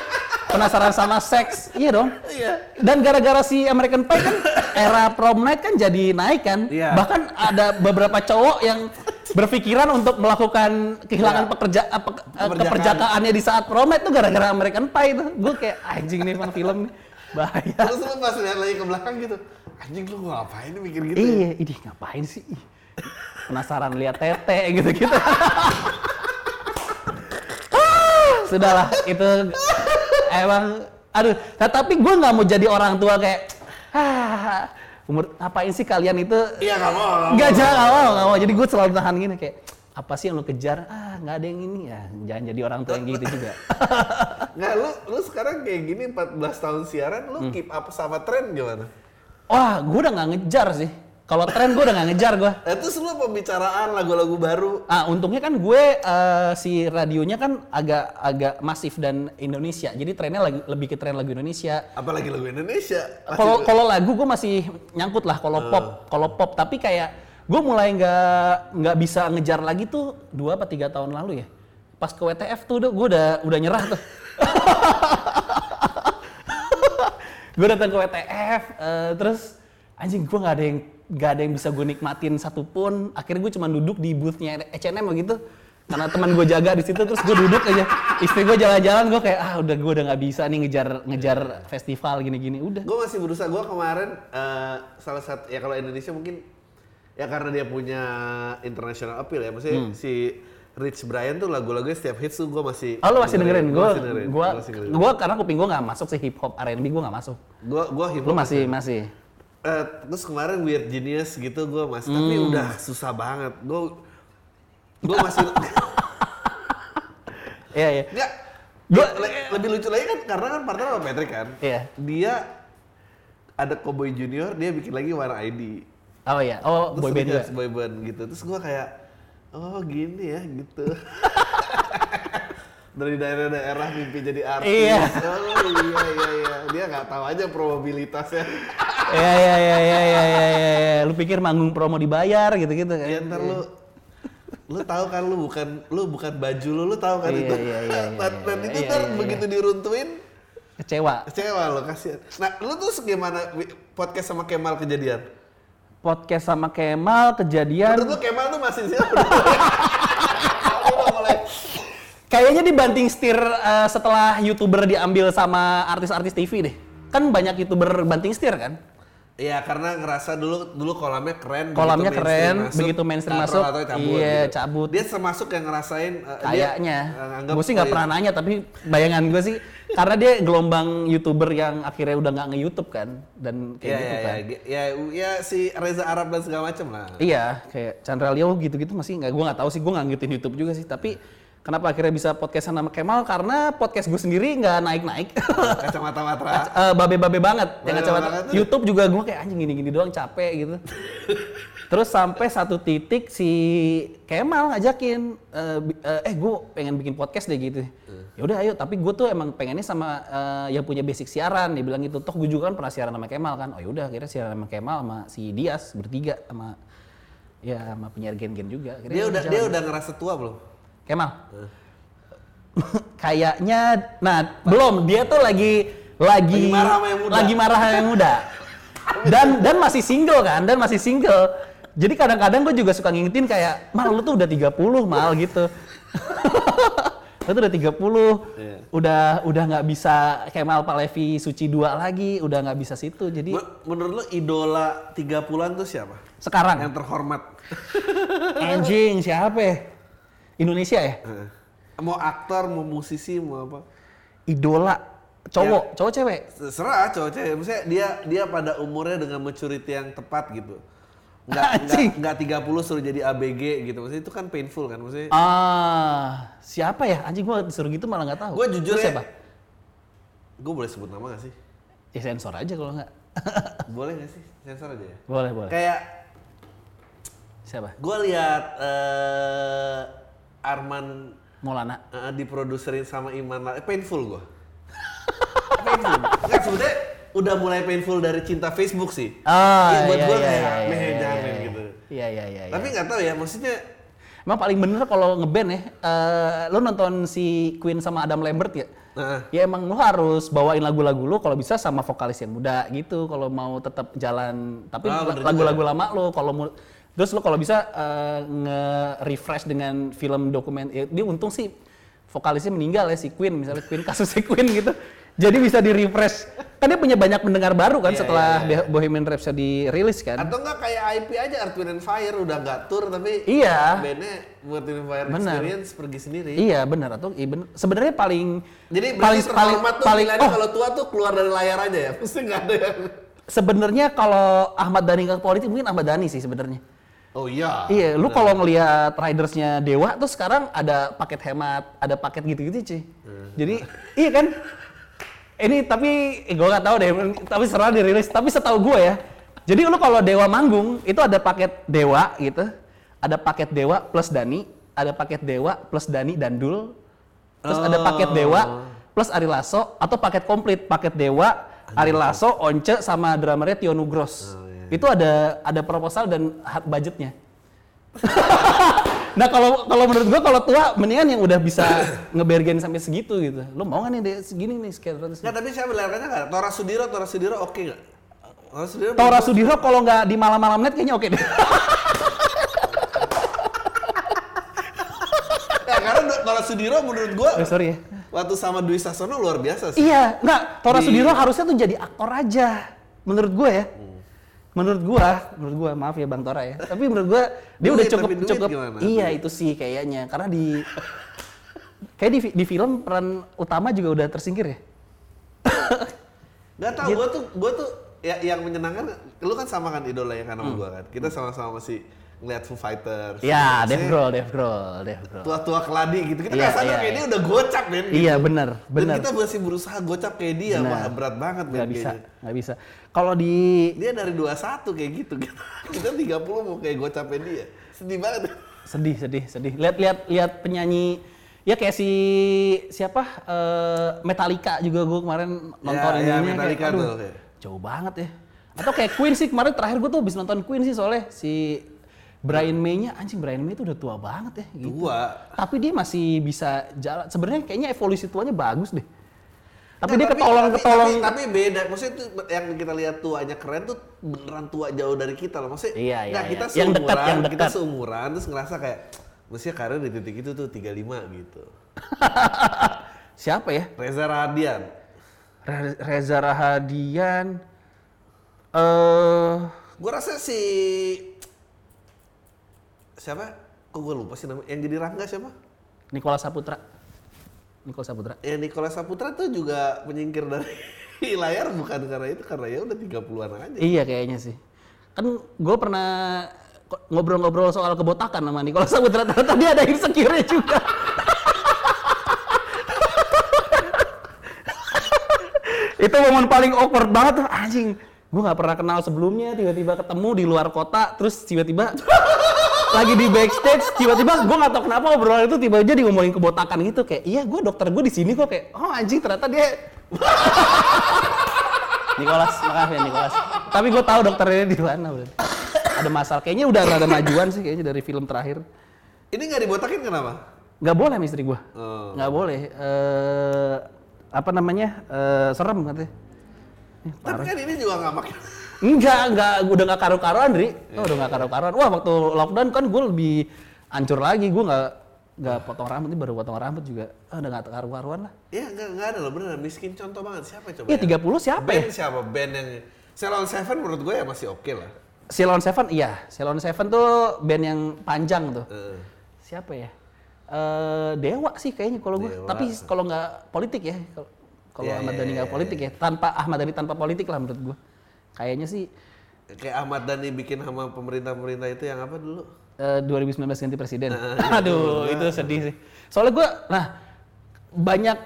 [SPEAKER 2] penasaran sama seks iya dong
[SPEAKER 1] Iya.
[SPEAKER 2] dan gara-gara si American Pie kan era prom night kan jadi naik kan
[SPEAKER 1] Iya.
[SPEAKER 2] bahkan ada beberapa cowok yang berpikiran untuk melakukan kehilangan
[SPEAKER 1] Iya.
[SPEAKER 2] pekerja apa, eh,
[SPEAKER 1] Keperjakaan.
[SPEAKER 2] keperjakaannya di saat prom night tuh gara-gara American Pie tuh gue kayak anjing nih emang film nih bahaya
[SPEAKER 1] Terus lu pas lihat lagi ke belakang gitu, anjing lu ngapain mikir gitu ya?
[SPEAKER 2] Iya, ini ngapain sih? Ih, Penasaran lihat tete gitu-gitu. Ah, Sudahlah, itu emang aduh, tapi gue nggak mau jadi orang tua kayak ah, umur ngapain sih kalian itu
[SPEAKER 1] Iya nggak mau. nggak
[SPEAKER 2] jangan nggak mau nggak mau jadi gue selalu tahan gini kayak apa sih yang lo kejar ah nggak ada yang ini ya jangan jadi orang tua yang gitu juga
[SPEAKER 1] Nggak, lu lu sekarang kayak gini 14 tahun siaran, lu
[SPEAKER 2] Hmm.
[SPEAKER 1] keep up sama tren gimana?
[SPEAKER 2] wah gue udah nggak ngejar sih kalau tren gue udah nggak ngejar gue
[SPEAKER 1] terus lu pembicaraan lagu-lagu baru,
[SPEAKER 2] Ah, untungnya kan gue eh, si radionya kan agak agak masif dan Indonesia. Jadi trennya lagi lebih ke tren lagu Indonesia.
[SPEAKER 1] apalagi lagu Indonesia.
[SPEAKER 2] Kalau lagu gue masih nyangkut lah kalau pop, kalau pop. Tapi kayak gue mulai nggak nggak bisa ngejar lagi tuh dua apa tiga tahun lalu ya. Pas ke WTF tuh udah- gue udah udah nyerah tuh. gue datang ke WTF, eh, terus anjing gue nggak ada yang nggak ada yang bisa gue nikmatin satupun. Akhirnya gue cuma duduk di boothnya H&M gitu. Karena teman gue jaga di situ, terus gue duduk aja. Istri gue jalan-jalan, gue kayak ah udah gue udah nggak bisa nih ngejar ngejar festival gini-gini. Udah.
[SPEAKER 1] gue masih berusaha gue kemarin eh, salah satu ya kalau Indonesia mungkin ya karena dia punya international appeal ya maksudnya
[SPEAKER 2] Hmm.
[SPEAKER 1] si Rich Brian tuh lagu-lagunya setiap hits tuh gue masih
[SPEAKER 2] Oh lu masih dengerin? Gue
[SPEAKER 1] dengerin.
[SPEAKER 2] gua karena kuping gue nggak masuk sih hip hop R&B gue nggak masuk.
[SPEAKER 1] gue gue hip
[SPEAKER 2] Lu masih masih.
[SPEAKER 1] Eh, terus kemarin Weird Genius gitu gue masih tapi
[SPEAKER 2] Hmm.
[SPEAKER 1] udah susah banget gue gue masih
[SPEAKER 2] Iya iya.
[SPEAKER 1] Enggak.
[SPEAKER 2] Gua-
[SPEAKER 1] Le- lebih lucu lagi kan karena kan partner sama Patrick kan.
[SPEAKER 2] Iya.
[SPEAKER 1] Dia ada Cowboy Junior, dia bikin lagi Warna ID.
[SPEAKER 2] Oh iya. Oh
[SPEAKER 1] Terus
[SPEAKER 2] boy band juga.
[SPEAKER 1] boy band gitu. Terus gua kayak oh gini ya gitu. Dari daerah-daerah mimpi jadi artis.
[SPEAKER 2] Iya.
[SPEAKER 1] Oh iya iya iya. Dia nggak tahu aja probabilitasnya.
[SPEAKER 2] Iya iya iya iya iya iya iya. Lu pikir manggung promo dibayar gitu-gitu kan?
[SPEAKER 1] ya ntar lu lu tahu kan lu bukan lu bukan baju lu lu tahu kan
[SPEAKER 2] Iya,
[SPEAKER 1] itu
[SPEAKER 2] iya, iya, iya,
[SPEAKER 1] dan, dan
[SPEAKER 2] iya,
[SPEAKER 1] itu
[SPEAKER 2] iya,
[SPEAKER 1] ntar
[SPEAKER 2] iya,
[SPEAKER 1] begitu diruntuin
[SPEAKER 2] Kecewa.
[SPEAKER 1] Kecewa lo kasihan. Nah, lu tuh gimana podcast sama Kemal kejadian?
[SPEAKER 2] Podcast sama Kemal kejadian.
[SPEAKER 1] Menurut lu Kemal tuh masih mulai.
[SPEAKER 2] Kayaknya dibanting setir eh, setelah youtuber diambil sama artis-artis TV deh. Kan banyak youtuber banting setir kan?
[SPEAKER 1] Iya, karena ngerasa dulu dulu kolamnya keren.
[SPEAKER 2] Kolamnya
[SPEAKER 1] begitu
[SPEAKER 2] keren,
[SPEAKER 1] mainstream
[SPEAKER 2] begitu mainstream masuk,
[SPEAKER 1] atau cabut,
[SPEAKER 2] iya,
[SPEAKER 1] gitu.
[SPEAKER 2] cabut.
[SPEAKER 1] Dia termasuk yang ngerasain. eh, dia,
[SPEAKER 2] Kayaknya.
[SPEAKER 1] eh, nganggap,
[SPEAKER 2] Gue sih nggak pernah nanya, tapi bayangan gue sih Karena dia gelombang youtuber yang akhirnya udah nggak nge-youtube kan dan kayak
[SPEAKER 1] ya,
[SPEAKER 2] gitu
[SPEAKER 1] ya,
[SPEAKER 2] kan.
[SPEAKER 1] ya, ya, ya, si Reza Arab dan segala macam lah.
[SPEAKER 2] Iya, kayak Chandra Leo gitu-gitu masih nggak, gue nggak tahu sih, gue nggak ngikutin YouTube juga sih. Tapi kenapa akhirnya bisa podcastan sama Kemal? Karena podcast gue sendiri nggak naik-naik.
[SPEAKER 1] Kacamata matra.
[SPEAKER 2] Eh, babe-babe banget. yang
[SPEAKER 1] Babe
[SPEAKER 2] kacamata.
[SPEAKER 1] banget.
[SPEAKER 2] YouTube juga gue kayak anjing gini-gini doang capek gitu. Terus sampai satu titik si Kemal ngajakin, eh, eh, eh gue pengen bikin podcast deh gitu. Ya udah ayo, tapi gue tuh emang pengennya sama eh, yang punya basic siaran. Dia bilang gitu. Toh gue juga kan pernah siaran sama Kemal kan. Oh yaudah, akhirnya siaran sama Kemal sama si Dias bertiga sama ya sama penyiar gen-gen juga. Akhirnya
[SPEAKER 1] Dia udah
[SPEAKER 2] jalan.
[SPEAKER 1] dia udah ngerasa tua belum?
[SPEAKER 2] Kemal. Kayaknya, nah belum dia tuh lagi lagi
[SPEAKER 1] Lagi marah sama yang muda.
[SPEAKER 2] lagi marah sama yang muda. Dan dan masih single kan, dan masih single. Jadi kadang-kadang gue juga suka ngingetin kayak, mal lu tuh udah 30 mal gitu. lu tuh udah 30,
[SPEAKER 1] Iya.
[SPEAKER 2] udah udah nggak bisa Kemal Palevi Suci 2 lagi, udah nggak bisa situ. Jadi
[SPEAKER 1] Men- Menurut lo idola 30-an tuh siapa?
[SPEAKER 2] sekarang
[SPEAKER 1] Yang terhormat.
[SPEAKER 2] anjing siapa ya? Indonesia ya?
[SPEAKER 1] Heeh. mau aktor, mau musisi, mau apa?
[SPEAKER 2] Idola cowok, cowok cewek.
[SPEAKER 1] Serah cowok cewek. Maksudnya dia dia pada umurnya dengan maturity yang tepat gitu. Nggak,
[SPEAKER 2] Anjing.
[SPEAKER 1] nggak, nggak 30 suruh jadi ABG gitu. Maksudnya itu kan painful kan. Maksudnya
[SPEAKER 2] Ah, siapa ya? Anjing gua disuruh gitu malah nggak tahu.
[SPEAKER 1] Gua jujur
[SPEAKER 2] Lu
[SPEAKER 1] ya.
[SPEAKER 2] siapa?
[SPEAKER 1] gue boleh sebut nama gak sih?
[SPEAKER 2] Ya sensor aja kalau nggak.
[SPEAKER 1] boleh gak sih? Sensor aja ya?
[SPEAKER 2] boleh, boleh.
[SPEAKER 1] Kayak
[SPEAKER 2] Siapa?
[SPEAKER 1] gue lihat eh, Arman
[SPEAKER 2] Maulana.
[SPEAKER 1] eh, diproduserin sama Iman eh, painful gue. painful. Nggak sebenarnya udah mulai painful dari cinta Facebook sih.
[SPEAKER 2] Ah,
[SPEAKER 1] Iya, buat
[SPEAKER 2] iya,
[SPEAKER 1] gue
[SPEAKER 2] iya,
[SPEAKER 1] kayak
[SPEAKER 2] iya,
[SPEAKER 1] meh
[SPEAKER 2] iya,
[SPEAKER 1] jangan
[SPEAKER 2] iya,
[SPEAKER 1] gitu.
[SPEAKER 2] Iya, iya, iya.
[SPEAKER 1] Tapi nggak tahu ya, maksudnya
[SPEAKER 2] Emang paling bener kalau ngeband ya, eh, lu nonton si Queen sama Adam Lambert ya?
[SPEAKER 1] Heeh.
[SPEAKER 2] Ya emang lu harus bawain lagu-lagu lu kalau bisa sama vokalis yang muda gitu kalau mau tetap jalan. Tapi
[SPEAKER 1] Ah, bener
[SPEAKER 2] lagu-lagu lama lu kalau mau terus lu kalau bisa eh, nge-refresh dengan film dokumen ya, dia untung sih vokalisnya meninggal ya si Queen misalnya Queen kasusnya Queen gitu. Jadi bisa di-refresh. Kan dia punya banyak pendengar baru kan
[SPEAKER 1] Iya,
[SPEAKER 2] setelah
[SPEAKER 1] iya,
[SPEAKER 2] Bohemian Rhapsody rilis kan.
[SPEAKER 1] atau nggak kayak IP aja Earth Wind and Fire udah nggak tour tapi
[SPEAKER 2] Iya.
[SPEAKER 1] bandnya buat Wind and Fire
[SPEAKER 2] Benar.
[SPEAKER 1] Experience pergi sendiri.
[SPEAKER 2] Iya benar atau iya benar. Sebenarnya paling
[SPEAKER 1] Jadi
[SPEAKER 2] paling paling
[SPEAKER 1] tuh
[SPEAKER 2] paling oh
[SPEAKER 1] kalau tua tuh keluar dari layar aja ya. Mesti nggak ada yang.
[SPEAKER 2] sebenarnya kalau Ahmad Dhani ke politik mungkin Ahmad Dhani sih sebenarnya.
[SPEAKER 1] Oh iya.
[SPEAKER 2] Iya, lu kalau ngelihat ridersnya Dewa tuh sekarang ada paket hemat, ada paket gitu-gitu cuy. Jadi iya kan? Ini tapi eh, gua nggak tahu deh, tapi serah dirilis. Tapi setahu gua ya, jadi lu kalau Dewa manggung itu ada paket Dewa gitu, ada paket Dewa plus Dani, ada paket Dewa plus Dani dan Dul, terus ada paket Dewa plus Ari Lasso atau paket komplit paket Dewa, Ari Lasso, Once sama drummernya Tio Nugros. Itu ada ada proposal dan budgetnya. nah kalau kalau menurut gua kalau tua mendingan yang udah bisa ngebergen sampai segitu gitu. Lu mau nggak nih deh segini nih sekian ratus?
[SPEAKER 1] Nggak, tapi saya belakangnya nggak. Tora Sudiro, Tora Sudiro oke nggak? Tora Sudiro.
[SPEAKER 2] Tora Sudiro kalau nggak di malam-malam net kayaknya oke deh.
[SPEAKER 1] Ya, karena Tora Sudiro menurut gua
[SPEAKER 2] Eh, sorry ya.
[SPEAKER 1] waktu sama Dwi Sasono luar biasa sih.
[SPEAKER 2] Iya, nggak. Tora
[SPEAKER 1] Di-
[SPEAKER 2] Sudiro harusnya tuh jadi aktor aja. Menurut gua ya.
[SPEAKER 1] Hmm.
[SPEAKER 2] Menurut gua, menurut gua maaf ya Bang Tora ya. Tapi menurut gua dia
[SPEAKER 1] Duit,
[SPEAKER 2] udah cukup
[SPEAKER 1] duit
[SPEAKER 2] cukup.
[SPEAKER 1] gimana?
[SPEAKER 2] Iya itu sih kayaknya. Karena di kayak di, di film peran utama juga udah tersingkir ya.
[SPEAKER 1] Gak tau,
[SPEAKER 2] Gitu.
[SPEAKER 1] gua tuh, gua tuh ya, yang menyenangkan, lu kan sama kan idola yang kan sama gua kan. Kita sama-sama masih ngeliat Foo Fighters.
[SPEAKER 2] Ya,
[SPEAKER 1] Maksudnya
[SPEAKER 2] Dave Grohl, Dave Grohl, Dave Grohl.
[SPEAKER 1] Tua-tua keladi gitu. Kita
[SPEAKER 2] Iya,
[SPEAKER 1] nggak sadar
[SPEAKER 2] iya,
[SPEAKER 1] kayak
[SPEAKER 2] iya.
[SPEAKER 1] dia udah gocap men. gitu.
[SPEAKER 2] Iya benar,
[SPEAKER 1] Dan kita masih berusaha gocap kayak dia,
[SPEAKER 2] Benar.
[SPEAKER 1] wah berat banget men
[SPEAKER 2] Nggak bisa,
[SPEAKER 1] kayaknya.
[SPEAKER 2] nggak bisa. Kalau di
[SPEAKER 1] Dia dari 21 kayak gitu. Kita 30 mau kayak gocapnya dia. Sedih banget.
[SPEAKER 2] sedih, sedih, sedih. Lihat, lihat, lihat penyanyi. Ya kayak si siapa eh, Metallica juga gue kemarin nonton
[SPEAKER 1] Ya, ya,
[SPEAKER 2] ininya
[SPEAKER 1] Metallica
[SPEAKER 2] kayak, aduh,
[SPEAKER 1] tuh,
[SPEAKER 2] jauh banget ya. Atau kayak Queen sih kemarin terakhir gue tuh habis nonton Queen sih soalnya si Brian May-nya anjing Brian May itu udah tua banget ya gitu.
[SPEAKER 1] Tua.
[SPEAKER 2] Tapi dia masih bisa jalan. Sebenarnya kayaknya evolusi tuanya bagus deh. Tapi
[SPEAKER 1] Nggak,
[SPEAKER 2] dia ketolong
[SPEAKER 1] tapi-
[SPEAKER 2] ketolong.
[SPEAKER 1] Tapi, tapi beda. Maksudnya itu yang kita lihat tuanya keren tuh beneran tua jauh dari kita loh. Maksudnya
[SPEAKER 2] Iya, iya,
[SPEAKER 1] nggak, kita
[SPEAKER 2] iya. Yang dekat,
[SPEAKER 1] seumuran,
[SPEAKER 2] yang
[SPEAKER 1] kita
[SPEAKER 2] dekat.
[SPEAKER 1] seumuran terus ngerasa kayak mestinya karir di titik itu tuh 35 gitu.
[SPEAKER 2] Siapa ya?
[SPEAKER 1] Reza Radian.
[SPEAKER 2] Re- Reza Rahadian. Eh
[SPEAKER 1] Gue rasa si siapa? Kok gue lupa sih namanya? Yang jadi Rangga siapa?
[SPEAKER 2] Nikola Saputra. Nikola Saputra.
[SPEAKER 1] Ya Nicholas Saputra tuh juga penyingkir dari layar bukan karena itu karena ya udah 30-an aja.
[SPEAKER 2] Iya kayaknya sih. Kan gue pernah ngobrol-ngobrol soal kebotakan sama Nikola Saputra, ternyata dia ada insecure juga. itu momen paling awkward banget anjing. Gue nggak pernah kenal sebelumnya, tiba-tiba ketemu di luar kota, terus tiba-tiba lagi di backstage, tiba-tiba gue nggak tahu kenapa obrolan itu tiba-tiba jadi ngomongin kebotakan gitu kayak, iya gue dokter gue di sini kok kayak, oh anjing ternyata dia Nicholas, makasih ya Nicholas. Tapi gue tahu dokternya di mana berarti. Ada masalah. Kayaknya udah ada majuan sih kayaknya dari film terakhir.
[SPEAKER 1] Ini nggak dibotakin kenapa?
[SPEAKER 2] Nggak boleh istri gue.
[SPEAKER 1] Oh.
[SPEAKER 2] Nggak boleh. Eh apa namanya? Eh serem katanya. Eh,
[SPEAKER 1] Tapi kan ini juga nggak makin.
[SPEAKER 2] Enggak, enggak, udah nggak karu-karuan, Dri. Oh, udah nggak karu-karuan. Wah, waktu lockdown kan gue lebih hancur lagi. Gue nggak nggak potong rambut, ini baru potong rambut juga. Ah, udah nggak karu-karuan lah.
[SPEAKER 1] Ya nggak nggak ada loh beneran miskin contoh banget siapa coba?
[SPEAKER 2] Iya,
[SPEAKER 1] ya?
[SPEAKER 2] 30 siapa ya?
[SPEAKER 1] Band siapa? Band yang Ceylon Seven menurut gue ya masih oke lah.
[SPEAKER 2] Ceylon Seven, iya. Ceylon Seven tuh band yang panjang tuh.
[SPEAKER 1] Heeh.
[SPEAKER 2] siapa ya? Eh Dewa sih kayaknya kalau gue. Tapi kalau nggak politik ya, kalau-
[SPEAKER 1] Iya,
[SPEAKER 2] Ahmad
[SPEAKER 1] iya,
[SPEAKER 2] Dhani
[SPEAKER 1] iya,
[SPEAKER 2] nggak politik ya, tanpa Ahmad Dhani tanpa politik lah menurut gue. Kayaknya sih
[SPEAKER 1] Kayak Ahmad Dhani bikin sama pemerintah-pemerintah itu yang apa dulu?
[SPEAKER 2] eh, 2019 ganti presiden.
[SPEAKER 1] Nah,
[SPEAKER 2] Aduh, itu sedih sih. Soalnya gue, nah banyak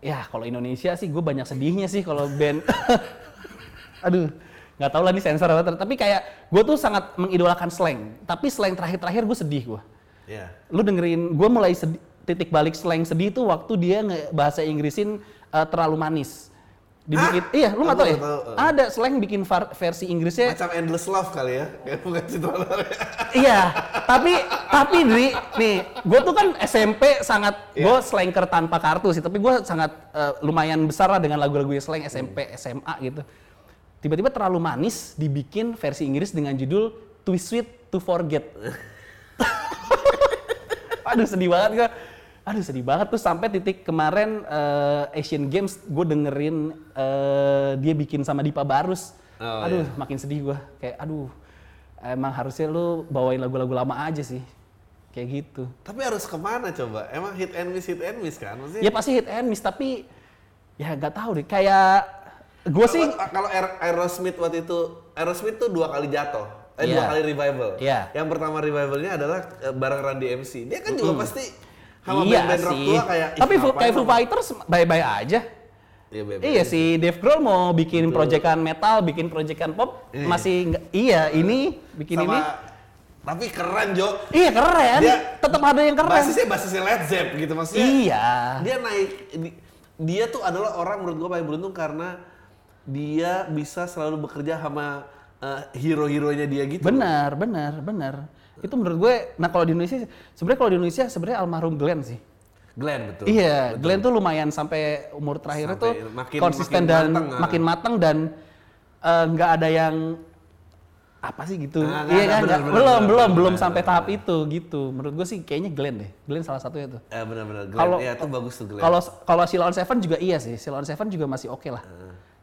[SPEAKER 2] ya kalau Indonesia sih gue banyak sedihnya sih kalau band. Aduh, nggak tahu lah nih sensor apa. Tapi kayak gue tuh sangat mengidolakan slang. Tapi slang terakhir-terakhir gue sedih gue.
[SPEAKER 1] Ya.
[SPEAKER 2] lu dengerin gue mulai sedih, titik balik slang sedih tuh waktu dia bahasa Inggrisin uh, terlalu manis dibikin iya lu nggak tahu ya
[SPEAKER 1] tahu, eh.
[SPEAKER 2] ada slang bikin versi Inggrisnya
[SPEAKER 1] Macam Endless Love kali ya? Kayak bukan
[SPEAKER 2] iya tapi tapi Dri nih gue tuh kan SMP sangat
[SPEAKER 1] Iya.
[SPEAKER 2] gue slanker tanpa kartu sih tapi gue sangat uh, lumayan besar lah dengan lagu-lagu slang SMP SMA gitu tiba-tiba terlalu manis dibikin versi Inggris dengan judul Too Sweet to Forget aduh sedih banget gue aduh sedih banget tuh sampai titik kemarin eh, Asian Games gue dengerin eh, dia bikin sama Dipa Barus
[SPEAKER 1] Oh,
[SPEAKER 2] aduh
[SPEAKER 1] iya.
[SPEAKER 2] makin sedih gue kayak aduh emang harusnya lu bawain lagu-lagu lama aja sih kayak gitu
[SPEAKER 1] Tapi harus ke mana coba? Emang hit and miss, hit and miss kan? Maksudnya
[SPEAKER 2] ya pasti hit and miss tapi ya nggak tahu deh kayak gue sih
[SPEAKER 1] Kalau- Kalau Aer- Aerosmith waktu itu, Aerosmith tuh dua kali jatuh. Eh, dua
[SPEAKER 2] Iya.
[SPEAKER 1] kali revival.
[SPEAKER 2] Iya.
[SPEAKER 1] Yang pertama revivalnya adalah eh, bareng Randy MC. Dia kan juga pasti sama
[SPEAKER 2] iya
[SPEAKER 1] band-band rock
[SPEAKER 2] sih
[SPEAKER 1] tua kayak "Ih,
[SPEAKER 2] tapi
[SPEAKER 1] ngapain
[SPEAKER 2] kayak Foo
[SPEAKER 1] sama-"
[SPEAKER 2] Fighters bye-bye aja
[SPEAKER 1] Iya, band
[SPEAKER 2] Iya si Dave Grohl mau bikin proyekan metal, bikin proyekan pop,
[SPEAKER 1] Iya.
[SPEAKER 2] masih nggak. Iya ini bikin
[SPEAKER 1] sama
[SPEAKER 2] ini.
[SPEAKER 1] tapi keren Jo.
[SPEAKER 2] Iya keren.
[SPEAKER 1] Dia-
[SPEAKER 2] Tetap ada yang keren.
[SPEAKER 1] Basisnya basisnya Led Zepp gitu maksudnya.
[SPEAKER 2] Iya.
[SPEAKER 1] Dia naik di- dia tuh adalah orang menurut gua paling beruntung karena dia bisa selalu bekerja sama eh, hero-heronya dia gitu.
[SPEAKER 2] Benar, benar, benar. Itu menurut gue. Nah kalau di Indonesia, sebenarnya kalau di Indonesia sebenarnya almarhum Glenn sih.
[SPEAKER 1] Glenn betul.
[SPEAKER 2] Iya, Glenn tuh lumayan sampai umur terakhirnya tuh
[SPEAKER 1] Sampai makin-
[SPEAKER 2] konsisten
[SPEAKER 1] makin
[SPEAKER 2] dan
[SPEAKER 1] mateng, ah.
[SPEAKER 2] makin matang dan eh, nggak ada yang apa sih gitu.
[SPEAKER 1] Ah, nggak
[SPEAKER 2] iya
[SPEAKER 1] ada,
[SPEAKER 2] kan?
[SPEAKER 1] benar,
[SPEAKER 2] nggak-
[SPEAKER 1] benar,
[SPEAKER 2] belum,
[SPEAKER 1] benar,
[SPEAKER 2] belum, belum sampai tahap itu gitu. Menurut gue sih kayaknya Glenn deh. Glenn salah satunya tuh.
[SPEAKER 1] Eh benar-benar Glenn.
[SPEAKER 2] Kalau
[SPEAKER 1] Iya, itu bagus tuh Glenn.
[SPEAKER 2] Kalau kalau Silon Seven juga iya sih. Silon Seven juga masih oke lah.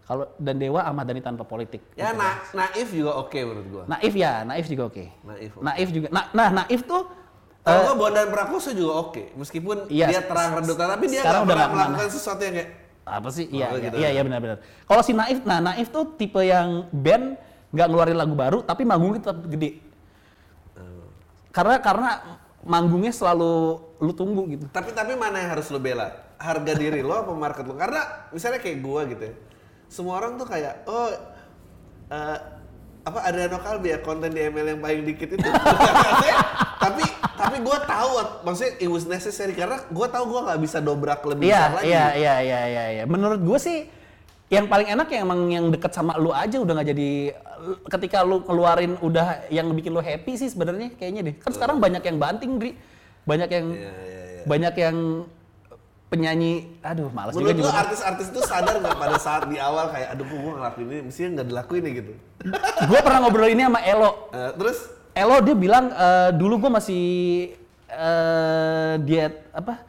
[SPEAKER 2] Kalau dan Dewa Ahmad Dhani tanpa politik.
[SPEAKER 1] ya na naif juga oke menurut gua.
[SPEAKER 2] Naif ya, Naif juga oke.
[SPEAKER 1] Naif, oke.
[SPEAKER 2] Naif juga. Nah, nah Naif tuh
[SPEAKER 1] Kalau nggak Bondan Prakoso juga oke, meskipun
[SPEAKER 2] Iya,
[SPEAKER 1] dia terang redutan, tapi dia nggak
[SPEAKER 2] udah
[SPEAKER 1] pernah melakukan sesuatu yang kayak
[SPEAKER 2] apa sih? Iya,
[SPEAKER 1] Oh,
[SPEAKER 2] iya,
[SPEAKER 1] gitu.
[SPEAKER 2] iya, iya benar-benar. Kalau si Naif, nah Naif tuh tipe yang band nggak ngeluarin lagu baru, tapi manggungnya tetap gede. Karena karena manggungnya selalu lu tunggu gitu.
[SPEAKER 1] Tapi tapi mana yang harus lo bela? Harga diri lo apa market lo? Karena misalnya kayak gua gitu ya. Semua orang tuh kayak oh eh, apa Adriano Kalbi ya konten di ML yang paling dikit itu. Tapi tapi gua tahu maksudnya it was necessary karena gua tahu gua nggak bisa dobrak lebih
[SPEAKER 2] Iya,
[SPEAKER 1] besar lagi.
[SPEAKER 2] iya, iya, iya, iya, iya. Menurut gue sih yang paling enak yang emang yang deket sama lu aja udah nggak jadi ketika lu keluarin udah yang bikin lu happy sih sebenarnya kayaknya deh. Kan sekarang banyak yang banting, Dri. Banyak yang
[SPEAKER 1] Iya, iya, iya.
[SPEAKER 2] banyak yang penyanyi aduh malas juga juga.
[SPEAKER 1] artis-artis itu sadar nggak pada saat di awal kayak aduh gua ngelakuin ini mestinya nggak dilakuin ya gitu.
[SPEAKER 2] gue pernah ngobrol ini sama Elo.
[SPEAKER 1] Eh, terus
[SPEAKER 2] Elo dia bilang eh, dulu gue masih eh, diet apa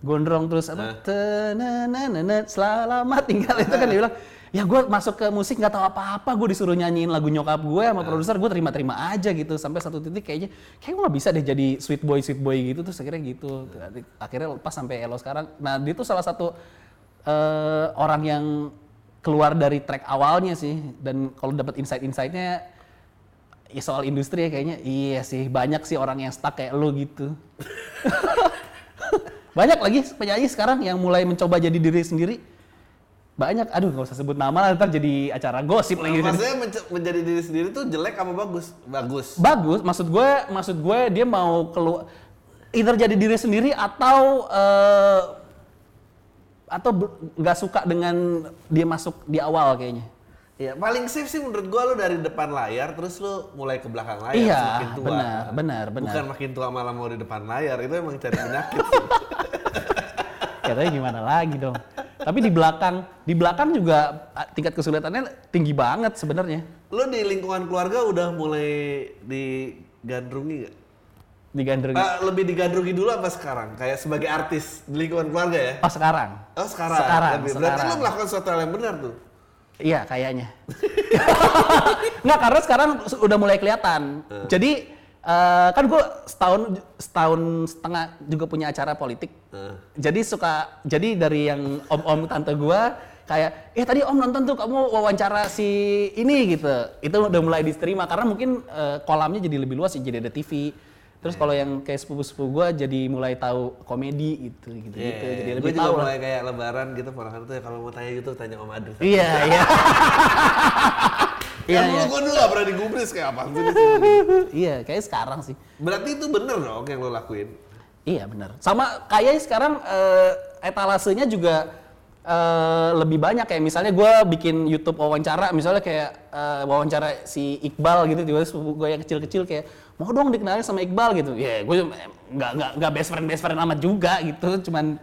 [SPEAKER 2] gondrong terus apa tenanana selamat tinggal itu kan dia bilang ya gue masuk ke musik nggak tahu apa-apa gue disuruh nyanyiin lagu nyokap gue sama produser gue terima-terima aja gitu sampai satu titik kayaknya kayak gue nggak bisa deh jadi sweet boy sweet boy gitu terus akhirnya gitu. Akhirnya lepas sampai elo sekarang. Nah dia tuh salah satu eh, orang yang keluar dari track awalnya sih dan kalau dapat insight-insightnya ya soal industri ya kayaknya iya sih banyak sih orang yang stuck kayak lo gitu. Banyak lagi penyanyi sekarang yang mulai mencoba jadi diri sendiri banyak aduh nggak usah sebut nama lah ntar jadi acara gosip lagi
[SPEAKER 1] Maksudnya menc- menjadi diri sendiri tuh jelek apa bagus? Bagus.
[SPEAKER 2] bagus maksud gue maksud gue dia mau keluar either jadi diri sendiri atau eh, atau nggak suka dengan dia masuk di awal kayaknya
[SPEAKER 1] Iya, paling safe sih menurut gua lu dari depan layar terus lu mulai ke belakang layar
[SPEAKER 2] Iya,
[SPEAKER 1] semakin tua.
[SPEAKER 2] benar, benar, benar.
[SPEAKER 1] Bukan makin tua malah mau di depan layar, itu emang cari penyakit.
[SPEAKER 2] katanya gimana lagi dong tapi di belakang di belakang juga ah, tingkat kesulitannya tinggi banget sebenarnya
[SPEAKER 1] lu di lingkungan keluarga udah mulai digandrungi gak?
[SPEAKER 2] digandrungi
[SPEAKER 1] Ah, lebih digandrungi dulu apa sekarang? Kayak sebagai artis di lingkungan keluarga ya?
[SPEAKER 2] oh sekarang
[SPEAKER 1] Oh sekarang.
[SPEAKER 2] Sekarang,
[SPEAKER 1] Lebih. Berarti
[SPEAKER 2] sekarang.
[SPEAKER 1] lu melakukan sesuatu hal yang benar tuh.
[SPEAKER 2] Iya kayaknya. Nggak karena sekarang udah mulai kelihatan. Jadi eh, kan gue setahun setahun setengah juga punya acara politik.
[SPEAKER 1] Heeh.
[SPEAKER 2] Jadi suka jadi dari yang om-om tante gue kayak eh tadi om nonton tuh kamu wawancara si ini gitu. Itu udah mulai diterima karena mungkin eh, kolamnya jadi lebih luas jadi ada TV. Terus kalau yang kayak sepupu-sepupu gue jadi mulai tahu komedi gitu gitu gitu. Jadi
[SPEAKER 1] gue
[SPEAKER 2] lebih
[SPEAKER 1] Iya, juga
[SPEAKER 2] tahu lah.
[SPEAKER 1] mulai kayak lebaran gitu ponakan tuh ya kalau mau tanya gitu tanya Om Adri.
[SPEAKER 2] Iya iya. Iya
[SPEAKER 1] Iya,
[SPEAKER 2] iya.
[SPEAKER 1] gue dulu gak pernah digubris kayak apa sih.
[SPEAKER 2] Iya, kayaknya sekarang sih.
[SPEAKER 1] Berarti itu bener dong yang lo lakuin.
[SPEAKER 2] Iya benar. Sama kayaknya sekarang eh, etalasenya juga eh, lebih banyak kayak misalnya gue bikin YouTube wawancara, misalnya kayak eh, wawancara si Iqbal gitu, tiba sepupu gue yang kecil-kecil kayak mau dong dikenalin sama Iqbal gitu. Ya gue nggak nggak nggak best friend best friend amat juga gitu, cuman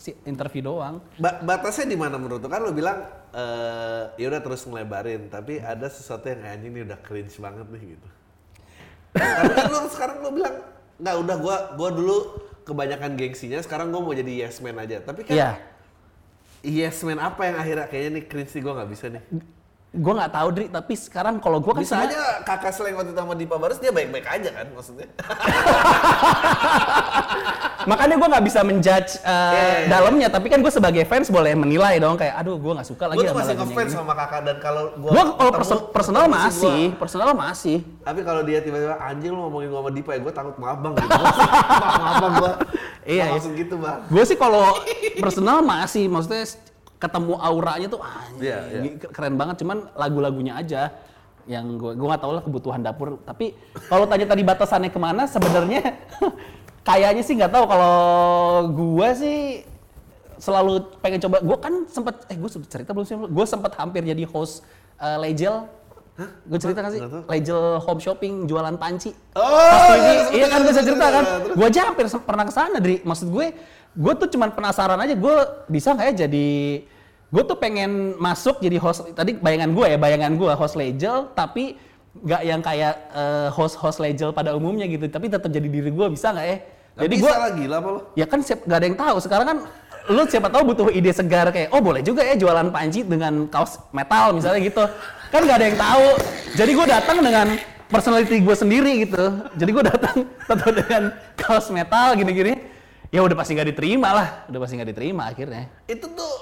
[SPEAKER 2] si interview doang.
[SPEAKER 1] Ba- batasnya di mana menurut lo? Kan lo bilang eh ya udah terus ngelebarin, tapi ada sesuatu yang kayak anjing ini udah cringe banget nih gitu. Tapi kan lo sekarang lo bilang nggak udah gua gua dulu kebanyakan gengsinya, sekarang gua mau jadi yes man aja. Tapi kan
[SPEAKER 2] Iya.
[SPEAKER 1] yes man apa yang akhirnya kayaknya nih cringe nih gua nggak bisa nih.
[SPEAKER 2] Gue nggak tahu Dri, tapi sekarang kalau gue kan
[SPEAKER 1] Bisa
[SPEAKER 2] sama-
[SPEAKER 1] aja kakak seleng waktu sama Dipa Barus dia baik-baik aja kan maksudnya.
[SPEAKER 2] makanya gue nggak bisa menjudge uh,
[SPEAKER 1] Iya, iya, iya.
[SPEAKER 2] dalamnya tapi kan gue sebagai fans boleh menilai dong kayak aduh gue nggak suka lagi
[SPEAKER 1] Gue tuh masih ngefans sama kakak dan kalau gua
[SPEAKER 2] gue kalau perso- personal
[SPEAKER 1] ketemu
[SPEAKER 2] masih
[SPEAKER 1] gua-
[SPEAKER 2] personal masih
[SPEAKER 1] Tapi kalau dia tiba-tiba anjing lu ngomongin gua sama Dipa ya gue takut maaf bang gitu. Maaf, bang gua.
[SPEAKER 2] Iya, iya.
[SPEAKER 1] Langsung gitu bang.
[SPEAKER 2] gue sih kalau personal masih maksudnya ketemu auranya tuh ah,
[SPEAKER 1] Iya, iya.
[SPEAKER 2] ini keren banget. Cuman lagu-lagunya aja yang gue gue nggak tahu lah kebutuhan dapur. Tapi kalau tanya tadi batasannya ke mana sebenarnya kayaknya sih nggak tahu. Kalau gue sih selalu pengen coba. Gue kan sempet eh gue sudah cerita belum sih? Gue sempet hampir jadi host uh, Legel gue cerita kan sih. Legel Home Shopping jualan panci.
[SPEAKER 1] Oh,
[SPEAKER 2] Pas TV,
[SPEAKER 1] iya,
[SPEAKER 2] iya kan
[SPEAKER 1] betul,
[SPEAKER 2] bisa
[SPEAKER 1] betul,
[SPEAKER 2] cerita kan. Gue aja hampir pernah ke sana dari maksud gue, gue tuh cuman penasaran aja gue bisa nggak ya jadi gue tuh pengen masuk jadi host tadi bayangan gue ya bayangan gue host legel tapi nggak yang kayak eh, host-host legel pada umumnya gitu tapi tetap jadi diri gue bisa nggak ya?
[SPEAKER 1] Jadi
[SPEAKER 2] jadi gue
[SPEAKER 1] lah gila apa lo?
[SPEAKER 2] ya kan siap nggak ada yang tahu. Sekarang kan lu siapa tahu butuh ide segar kayak oh boleh juga ya jualan panci dengan kaos metal misalnya gitu. Kan nggak ada yang tahu. Jadi gue datang dengan personality gue sendiri gitu. Jadi gue datang tetap dengan kaos metal gini-gini ya udah pasti nggak diterima lah udah pasti nggak diterima akhirnya
[SPEAKER 1] Itu tuh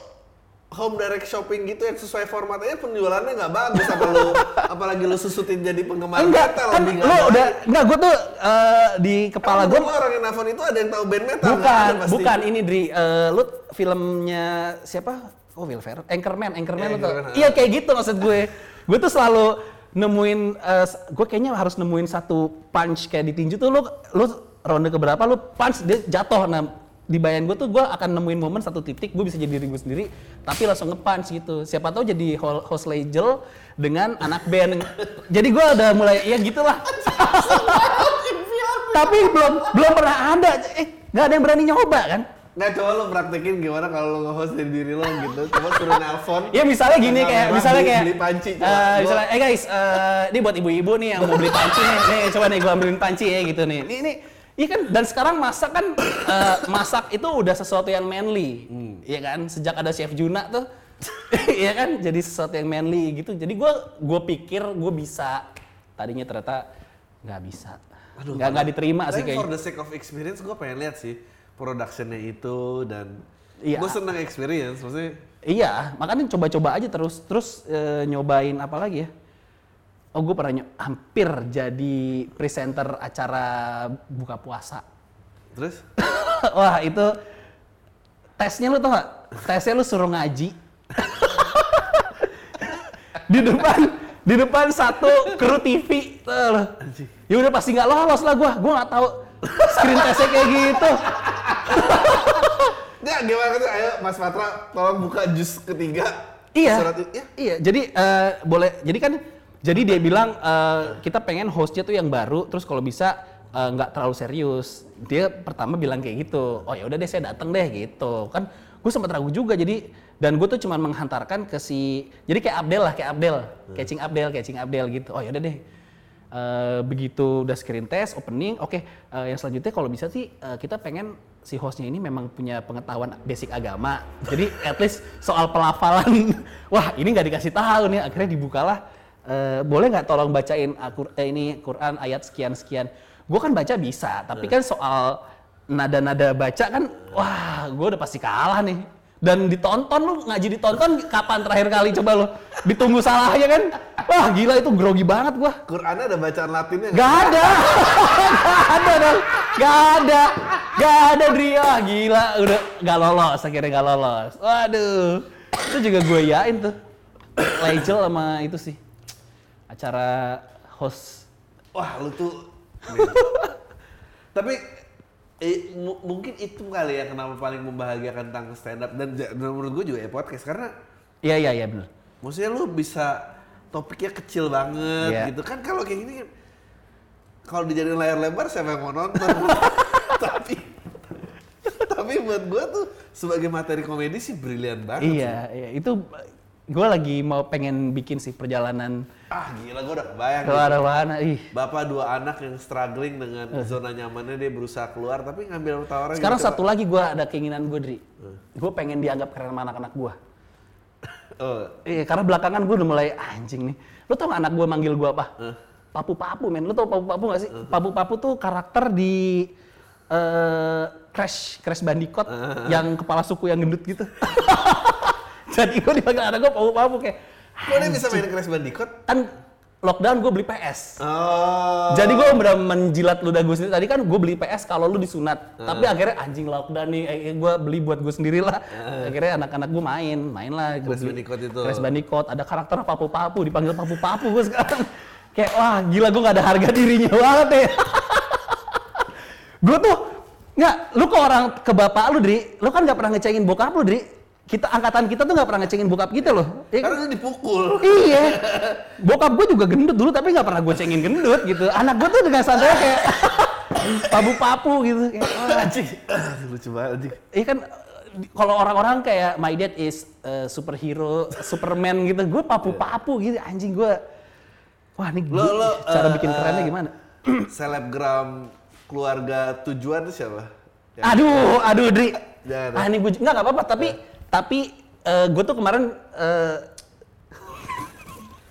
[SPEAKER 1] home direct shopping gitu yang sesuai format aja penjualannya nggak bagus apa lu apalagi lu susutin jadi penggemar
[SPEAKER 2] enggak
[SPEAKER 1] metal
[SPEAKER 2] kan lu udah enggak gue tuh eh, di kepala
[SPEAKER 1] Emang
[SPEAKER 2] gue
[SPEAKER 1] orang yang nelfon itu ada yang tahu band metal
[SPEAKER 2] Bukan,
[SPEAKER 1] pasti.
[SPEAKER 2] bukan ini Dri. Eh, lu filmnya siapa? Oh, Will Ferrell. Anchorman, Anchorman
[SPEAKER 1] Iya,
[SPEAKER 2] lu?
[SPEAKER 1] Anchorman,
[SPEAKER 2] Iya kayak gitu maksud gue. gue tuh selalu nemuin, eh, s- gue kayaknya harus nemuin satu punch kayak di tinju tuh lu, lu ronde keberapa lu punch dia jatuh. Nah di bayan gue tuh gue akan nemuin momen satu titik gue bisa jadi diri gue sendiri tapi langsung nge-punch gitu siapa tahu jadi ho- host legel dengan anak band jadi gue udah mulai ya gitulah tapi belum belum pernah ada eh nggak ada yang berani nyoba kan
[SPEAKER 1] Nggak coba lu praktekin gimana kalau lu nge-host dari diri lo gitu. Coba suruh nelpon.
[SPEAKER 2] ya misalnya gini kayak misalnya
[SPEAKER 1] beli-
[SPEAKER 2] kayak
[SPEAKER 1] beli panci, coba.
[SPEAKER 2] eh,
[SPEAKER 1] Gua-
[SPEAKER 2] misalnya eh guys eh, ini buat ibu-ibu nih yang mau beli panci nih nih coba nih gua ambilin panci ya gitu nih ini ini Iya kan dan sekarang masak kan eh, masak itu udah sesuatu yang manly,
[SPEAKER 1] Hmm.
[SPEAKER 2] Iya kan? Sejak ada chef Juna tuh Iya kan, jadi sesuatu yang manly gitu. Jadi gue gue pikir gue bisa. Tadinya ternyata nggak bisa. nggak nggak diterima sih
[SPEAKER 1] Tapi for
[SPEAKER 2] kayaknya.
[SPEAKER 1] the sake of experience gue pengen lihat sih productionnya itu dan
[SPEAKER 2] Iya.
[SPEAKER 1] gue seneng experience maksudnya
[SPEAKER 2] Iya, makanya coba-coba aja terus. Terus eh, nyobain apa lagi ya? Oh, gue pernah hampir jadi presenter acara buka puasa.
[SPEAKER 1] terus
[SPEAKER 2] Wah, itu tesnya lu tau gak? Tesnya lu suruh ngaji. di depan di depan satu kru TV. Ya udah pasti nggak lolos lah gua. Gua nggak tahu screen testnya kayak gitu.
[SPEAKER 1] Nggak, gimana tuh? Ayo Mas Patra, tolong buka jus ketiga.
[SPEAKER 2] Iya.
[SPEAKER 1] Surat. Ya.
[SPEAKER 2] Iya, jadi eh, boleh. Jadi kan, jadi dia bilang eh, kita pengen hostnya tuh yang baru. Terus kalau bisa eh, nggak terlalu serius. Dia pertama bilang kayak gitu. Oh ya udah deh, saya datang deh gitu. Kan gue sempat ragu juga. Jadi dan gue tuh cuma menghantarkan ke si. Jadi kayak Abdel lah, kayak Abdel, catching Abdel, catching Abdel gitu. Oh ya udah deh. Eh, begitu udah screen test, opening, oke. eh, yang selanjutnya kalau bisa sih eh, kita pengen si hostnya ini memang punya pengetahuan basic agama. Jadi at least soal pelafalan, wah ini nggak dikasih tahu nih. Akhirnya dibukalah. Eh, boleh nggak tolong bacain Al-Qur- eh, ini Quran ayat sekian sekian. Gue kan baca bisa, tapi kan soal nada-nada baca kan, wah gue udah pasti kalah nih. Dan ditonton lu ngaji ditonton kapan terakhir kali coba lu ditunggu salahnya kan? Wah gila itu grogi banget gua.
[SPEAKER 1] Qurannya ada bacaan Latinnya?
[SPEAKER 2] Gak ada. gak ada dong. Gak ada. Gak ada Dri. Wah gila. Udah gak lolos. Akhirnya gak lolos. Waduh. Itu juga gue yain tuh. Legel sama itu sih. Acara host.
[SPEAKER 1] Wah, lu tuh. Tapi eh, mu- mungkin itu kali ya kenapa paling membahagiakan tentang stand up dan, dan menurut gue juga ya podcast karena
[SPEAKER 2] Iya iya iya bener.
[SPEAKER 1] maksudnya lu bisa topiknya kecil banget
[SPEAKER 2] Iya.
[SPEAKER 1] gitu kan kalau kayak gini kan, kalau dijadiin layar lebar siapa yang mau nonton tapi tapi buat gue tuh sebagai materi komedi sih brilian banget sih.
[SPEAKER 2] Iya iya itu gue lagi mau pengen bikin sih perjalanan
[SPEAKER 1] ah gila gue udah kebayang
[SPEAKER 2] ke
[SPEAKER 1] gitu.
[SPEAKER 2] arah-arah. Ih.
[SPEAKER 1] bapak dua anak yang struggling dengan zona nyamannya dia berusaha keluar tapi ngambil tawaran
[SPEAKER 2] Sekarang
[SPEAKER 1] gitu,
[SPEAKER 2] satu lagi gue ada keinginan gue Dri. Gue pengen dianggap keren sama anak-anak gue.
[SPEAKER 1] Pak. oh
[SPEAKER 2] Iya, karena belakangan gue udah mulai anjing nih. Lu tau gak anak gue manggil gue apa? Papu-papu men. Lu tau papu-papu gak sih? Papu-papu tuh karakter di eh Crash Crash Bandicoot yang kepala suku yang gendut gitu. Gue dipanggil anak gue papu-papu kayak
[SPEAKER 1] kok dia bisa main Crash Bandicoot
[SPEAKER 2] kan lockdown gue beli PS.
[SPEAKER 1] oh
[SPEAKER 2] Jadi gue bener menjilat ludah gue sendiri. Tadi kan gue beli PS kalau lu disunat. Tapi akhirnya anjing lockdown nih, eh, gue beli buat gue sendiri lah. Akhirnya anak-anak gue main, main lah.
[SPEAKER 1] Crash Bandicoot itu.
[SPEAKER 2] Crash Bandicoot. Ada karakter papu-papu, dipanggil papu-papu gue sekarang. Kayak wah gila gue gak ada harga dirinya banget ya. gue tuh nggak, lu ke orang ke bapak lu Dri, lu kan gak pernah ngecengin bokap lu Dri. Kita angkatan kita tuh gak pernah ngecengin bokap kita loh. Ya kan?
[SPEAKER 1] karena lu dipukul
[SPEAKER 2] Iya. Bokap gue juga gendut dulu tapi nggak pernah gue cengin gendut gitu. Anak gue tuh dengan santai kayak papu-papu gitu. Kayak, wah, anjing.
[SPEAKER 1] lucu banget anjing.
[SPEAKER 2] Iya kan kalau orang-orang kayak my dad is uh, superhero, superman gitu. Gue papu-papu gitu anjing gue. Wah ini
[SPEAKER 1] lo,
[SPEAKER 2] cara
[SPEAKER 1] eh,
[SPEAKER 2] bikin kerennya
[SPEAKER 1] eh,
[SPEAKER 2] gimana?
[SPEAKER 1] selebgram keluarga tujuan siapa Ya.
[SPEAKER 2] Aduh, aduh Dri.
[SPEAKER 1] Jangan.
[SPEAKER 2] Ah ini gue nggak nggak apa-apa tapi tapi gue tuh kemarin eh,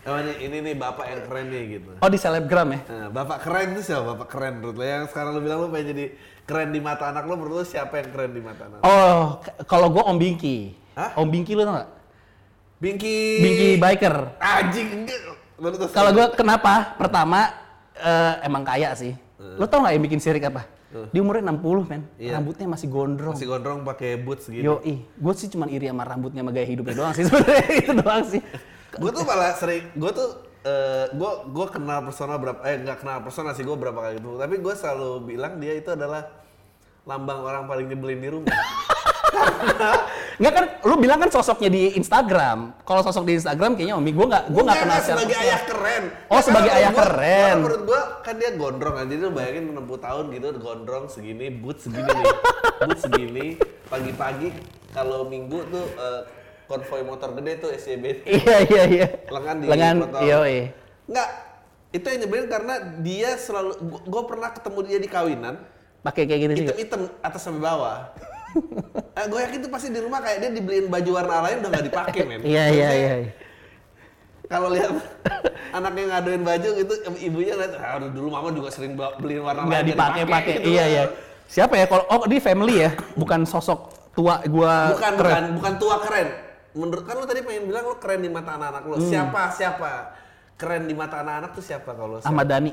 [SPEAKER 1] Oh, ini, ini nih bapak yang keren nih gitu.
[SPEAKER 2] oh di selebgram ya.
[SPEAKER 1] Nah, bapak keren tuh siapa? Bapak keren menurut lo. Yang sekarang lo bilang lo pengen jadi keren di mata anak lo, menurut lo siapa yang keren di mata anak lo?
[SPEAKER 2] Oh, kalau gue Om Bingki.
[SPEAKER 1] Hah?
[SPEAKER 2] Om Bingki lu tau gak?
[SPEAKER 1] Bingki.
[SPEAKER 2] Bingki biker.
[SPEAKER 1] Anjing. Lo
[SPEAKER 2] Kalau gue kenapa? Pertama eh, emang kaya sih. Lo tau gak yang bikin sirik apa? Di umurnya 60 men,
[SPEAKER 1] Iya.
[SPEAKER 2] rambutnya masih gondrong.
[SPEAKER 1] masih gondrong pakai boots gitu.
[SPEAKER 2] Yo gue sih cuma iri sama rambutnya sama gaya hidupnya doang sih sebenarnya itu doang sih.
[SPEAKER 1] gue tuh malah sering, gue tuh gue gue kenal persona berapa eh nggak kenal persona sih gue berapa kali itu tapi gue selalu bilang dia itu adalah lambang orang paling nyebelin di rumah
[SPEAKER 2] Nggak kan, lu bilang kan sosoknya di Instagram. Kalau sosok di Instagram kayaknya Omi, gue nggak, gue nggak
[SPEAKER 1] Enggak,
[SPEAKER 2] kenal
[SPEAKER 1] enggak,
[SPEAKER 2] secara
[SPEAKER 1] sebagai ayah keren
[SPEAKER 2] Oh, sebagai
[SPEAKER 1] karena
[SPEAKER 2] ayah
[SPEAKER 1] gua-
[SPEAKER 2] keren.
[SPEAKER 1] karena menurut gua kan dia gondrong jadi lu bayangin 60 tahun gitu gondrong segini boot segini nih boot segini pagi-pagi kalau minggu tuh eh, konvoy motor gede tuh SCB
[SPEAKER 2] Iya iya iya.
[SPEAKER 1] lengan di
[SPEAKER 2] Lengan,
[SPEAKER 1] motor.
[SPEAKER 2] iya iya.
[SPEAKER 1] Enggak, itu yang nyebelin karena dia selalu, gue pernah ketemu dia di kawinan,
[SPEAKER 2] Pakai kayak gitu juga.
[SPEAKER 1] hitam-hitam atas sampai bawah. Eh, gue yakin tuh pasti di rumah kayak dia dibeliin baju warna lain udah nggak dipakai men.
[SPEAKER 2] Iya iya iya.
[SPEAKER 1] Kalau lihat anaknya ngadoin baju gitu, ibunya lihat, ah, dulu mama juga sering bel- beliin warna
[SPEAKER 2] Nggak
[SPEAKER 1] lain
[SPEAKER 2] dipakai pakai.
[SPEAKER 1] gitu.
[SPEAKER 2] Iya iya. Siapa ya kalau oh di family ya, bukan sosok tua gua
[SPEAKER 1] Bukan
[SPEAKER 2] keren.
[SPEAKER 1] bukan bukan tua keren. Menurut kan lu tadi pengen bilang lu keren di mata anak-anak lu.
[SPEAKER 2] Hmm.
[SPEAKER 1] Siapa siapa keren di mata anak-anak tuh siapa kalau?
[SPEAKER 2] Ahmad Dhani.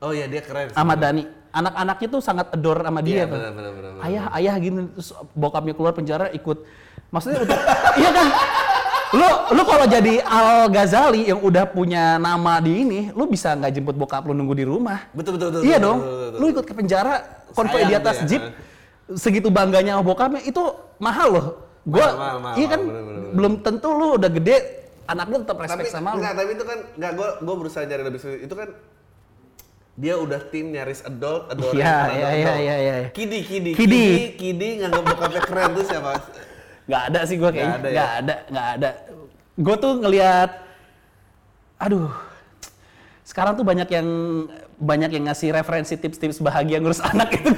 [SPEAKER 1] Oh iya dia keren.
[SPEAKER 2] Ahmad Dhani. Anak-anaknya tuh sangat adore sama dia
[SPEAKER 1] Iya,
[SPEAKER 2] tuh.
[SPEAKER 1] benar, benar, benar, benar.
[SPEAKER 2] Ayah, ayah gini terus bokapnya keluar penjara ikut. Maksudnya untuk iya kan? Lu lu kalau jadi Al Ghazali yang udah punya nama di ini, lu bisa nggak jemput bokap lu nunggu di rumah?
[SPEAKER 1] Betul betul betul.
[SPEAKER 2] iya
[SPEAKER 1] betul,
[SPEAKER 2] dong.
[SPEAKER 1] betul, betul,
[SPEAKER 2] Lu ikut ke penjara, konvoy di atas
[SPEAKER 1] ya,
[SPEAKER 2] jeep, segitu bangganya sama bokapnya itu mahal loh. Gua
[SPEAKER 1] Mahal, mahal, mahal,
[SPEAKER 2] iya kan
[SPEAKER 1] bener, bener, bener.
[SPEAKER 2] belum tentu lu udah gede anak lu tetap respect
[SPEAKER 1] tapi,
[SPEAKER 2] sama lu.
[SPEAKER 1] Enggak, tapi itu kan enggak gua gua berusaha nyari lebih. Itu kan dia udah tim nyaris adult, adult,
[SPEAKER 2] Iya,
[SPEAKER 1] adult,
[SPEAKER 2] iya, iya, iya, iya.
[SPEAKER 1] Kidi, kidi,
[SPEAKER 2] Kidi.
[SPEAKER 1] kidi, kidi nganggap bokapnya keren tuh siapa?
[SPEAKER 2] Nggak ada sih gua kayaknya.
[SPEAKER 1] Nggak ada ya?
[SPEAKER 2] Nggak ada, nggak ada. Gue tuh ngelihat, aduh, sekarang tuh banyak yang banyak yang ngasih referensi tips-tips bahagia ngurus anak itu.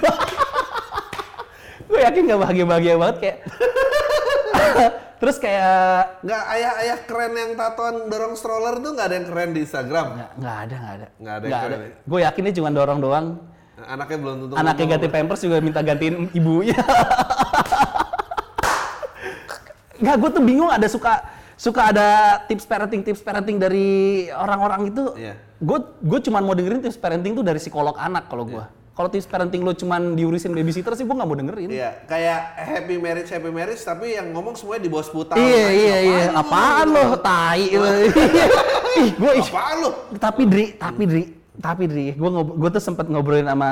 [SPEAKER 2] gue yakin nggak bahagia-bahagia banget kayak. Terus kayak
[SPEAKER 1] Enggak, ayah-ayah keren yang tatoan dorong stroller tuh nggak ada yang keren di Instagram.
[SPEAKER 2] nggak nggak ada nggak ada
[SPEAKER 1] Nggak ada yang keren ya?
[SPEAKER 2] Gue yakin dia cuma dorong doang.
[SPEAKER 1] Anaknya belum tentu
[SPEAKER 2] Anaknya ganti pampers juga minta gantiin ibunya. Nggak, gue tuh bingung ada suka suka ada tips parenting tips parenting dari orang-orang itu.
[SPEAKER 1] Iya.
[SPEAKER 2] Gue gue cuma mau dengerin tips parenting tuh dari psikolog anak kalau gue. Kalau tips parenting lo cuma diurusin babysitter sih gue nggak mau dengerin.
[SPEAKER 1] Iya, kayak happy marriage, happy marriage, tapi yang ngomong semuanya di bawah 10 tahun.
[SPEAKER 2] Iya
[SPEAKER 1] Nah,
[SPEAKER 2] iya iya. Apaan lo? Tai lo. Ih, gue.
[SPEAKER 1] Apaan lu?
[SPEAKER 2] Tapi Dri, tapi Dri, tapi Dri, gue gue tuh sempat ngobrolin sama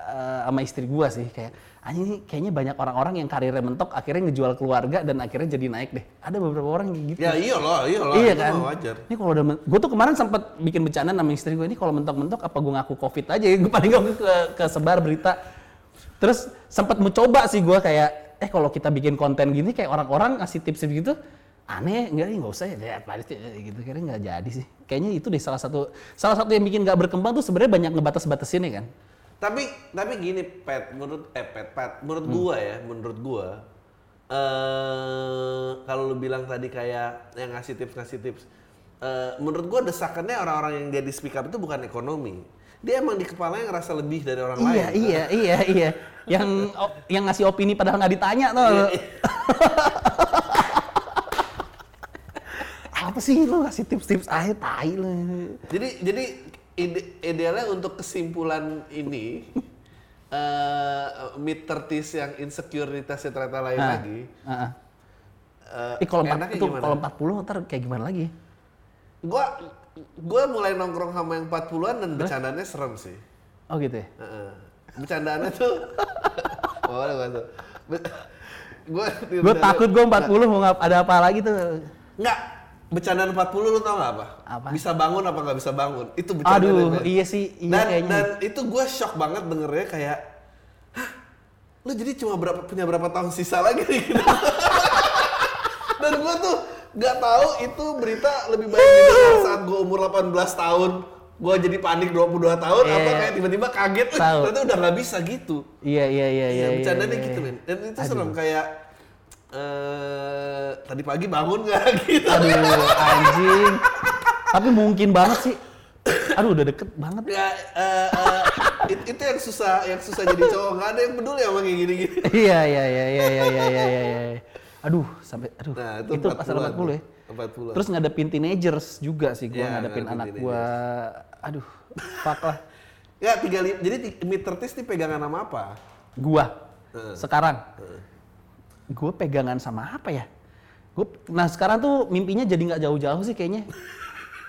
[SPEAKER 2] eh, sama istri gue sih kayak anjing ini kayaknya banyak orang-orang yang karirnya mentok akhirnya ngejual keluarga dan akhirnya jadi naik deh. Ada beberapa orang yang gitu.
[SPEAKER 1] Ya iya loh, iya
[SPEAKER 2] iya kan.
[SPEAKER 1] wajar.
[SPEAKER 2] Ini kalau udah, gue tuh kemarin sempat bikin bencana sama istri gue ini kalau mentok-mentok apa gue ngaku covid aja ya? Gue paling gak ke, kesebar berita. Terus sempat mencoba sih gue kayak, eh kalau kita bikin konten gini kayak orang-orang ngasih tips gitu, aneh nggak nih nggak usah ya, paling gitu kira nggak jadi sih. Kayaknya itu deh salah satu salah satu yang bikin nggak berkembang tuh sebenarnya banyak ngebatas-batasin ya kan.
[SPEAKER 1] Tapi tapi gini, Pet, menurut eh Pet, Pet, menurut
[SPEAKER 2] Hmm.
[SPEAKER 1] gua ya, menurut gua eh kalau lu bilang tadi kayak yang ngasih tips ngasih tips, eh menurut gua desakannya orang-orang yang jadi speak up itu bukan ekonomi. Dia emang di kepalanya ngerasa lebih dari orang lain.
[SPEAKER 2] Iya iya iya iya. Yang o- yang ngasih opini padahal nggak ditanya tuh.
[SPEAKER 1] Iya,
[SPEAKER 2] Apa sih lu ngasih tips-tips aja tai lu.
[SPEAKER 1] Jadi jadi ide, idealnya untuk kesimpulan ini eh mid 30s yang insecuritasnya ternyata lain
[SPEAKER 2] Ah,
[SPEAKER 1] lagi.
[SPEAKER 2] ah, ah.
[SPEAKER 1] eh,
[SPEAKER 2] Eh kalau itu
[SPEAKER 1] gimana?
[SPEAKER 2] kalau 40 ntar kayak gimana lagi?
[SPEAKER 1] Gua gua mulai nongkrong sama yang 40-an dan bercandanya serem sih.
[SPEAKER 2] Oh gitu ya.
[SPEAKER 1] Heeh. Bercandaannya tuh boleh gua tuh. Be- Gua
[SPEAKER 2] Gue takut gue 40 mau ngap ada apa lagi tuh.
[SPEAKER 1] Enggak, bercandaan 40 lu tau gak apa?
[SPEAKER 2] Apa?
[SPEAKER 1] Bisa bangun apa nggak bisa bangun? Itu bercandaan.
[SPEAKER 2] Aduh,
[SPEAKER 1] Ben.
[SPEAKER 2] iya sih, iya
[SPEAKER 1] dan,
[SPEAKER 2] kayaknya.
[SPEAKER 1] dan itu gue shock banget dengernya kayak Hah? Lu jadi cuma berapa punya berapa tahun sisa lagi gitu. dan gue tuh nggak tahu itu berita lebih baik didengar saat gue umur 18 tahun gue jadi panik 22 tahun
[SPEAKER 2] Iya.
[SPEAKER 1] apa kayak tiba-tiba kaget "Eh,
[SPEAKER 2] Tahu.
[SPEAKER 1] ternyata udah nggak bisa gitu
[SPEAKER 2] Iya iya iya
[SPEAKER 1] Iya,
[SPEAKER 2] iya.
[SPEAKER 1] bercandanya
[SPEAKER 2] iya,
[SPEAKER 1] gitu
[SPEAKER 2] iya.
[SPEAKER 1] men. Dan itu serem kayak eh tadi pagi bangun nggak gitu.
[SPEAKER 2] Aduh anjing. Tapi mungkin banget sih. Aduh udah deket banget.
[SPEAKER 1] Ya, eh, eh, it- itu yang susah, yang susah jadi cowok nggak ada yang peduli sama kayak gini-gini.
[SPEAKER 2] Iya iya iya iya iya iya iya iya. iya. Aduh sampai aduh.
[SPEAKER 1] Nah, itu
[SPEAKER 2] itu
[SPEAKER 1] 40-an
[SPEAKER 2] pasal 40 ya.
[SPEAKER 1] 40-an.
[SPEAKER 2] Terus ngadepin teenagers juga sih gua
[SPEAKER 1] Iya,
[SPEAKER 2] ngadepin
[SPEAKER 1] ngadepin
[SPEAKER 2] anak gua. Aduh, fuck lah.
[SPEAKER 1] Ya tiga jadi mid 30s nih pegangan sama apa?
[SPEAKER 2] Gua
[SPEAKER 1] Heeh.
[SPEAKER 2] sekarang gue pegangan sama apa ya? Gua, nah sekarang tuh mimpinya jadi nggak jauh-jauh sih kayaknya.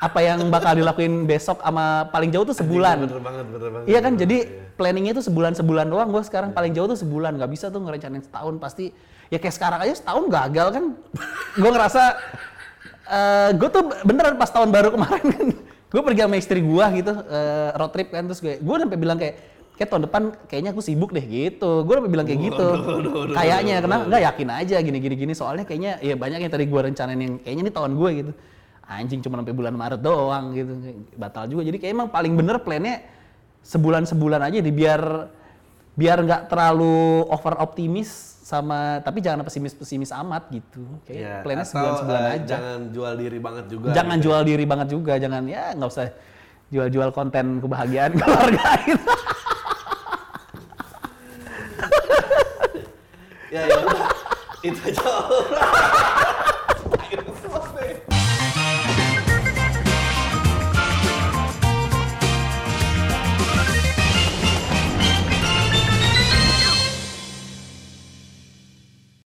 [SPEAKER 2] Apa yang bakal dilakuin besok sama paling jauh tuh sebulan.
[SPEAKER 1] Bener banget, bener banget.
[SPEAKER 2] Iya kan, jadi planningnya tuh sebulan-sebulan doang. Gue sekarang paling jauh tuh sebulan, nggak bisa tuh ngerencanain setahun pasti. Ya kayak sekarang aja setahun gagal kan. gue ngerasa, gue tuh beneran pas tahun baru kemarin kan, gue pergi sama istri gue gitu, eh, road trip kan, terus gue, gue sampai bilang kayak, kayak tahun depan kayaknya aku sibuk deh gitu. Gue sampai bilang kayak gitu. Kayaknya, kenapa? Nggak yakin aja gini-gini gini. Soalnya kayaknya ya banyak yang tadi gue rencanain yang kayaknya ini tahun gue gitu. Anjing cuma sampai bulan Maret doang gitu. Batal juga. Jadi kayak emang paling bener plannya sebulan-sebulan aja di biar biar nggak terlalu over optimis sama tapi jangan pesimis pesimis amat gitu kayak
[SPEAKER 1] Ya,
[SPEAKER 2] plannya
[SPEAKER 1] atau,
[SPEAKER 2] sebulan sebulan
[SPEAKER 1] eh,
[SPEAKER 2] aja
[SPEAKER 1] Jangan jual diri banget juga.
[SPEAKER 2] jangan
[SPEAKER 1] gitu.
[SPEAKER 2] jual diri banget juga jangan ya nggak usah jual-jual konten kebahagiaan keluarga gitu
[SPEAKER 1] 哎呦！太丑了。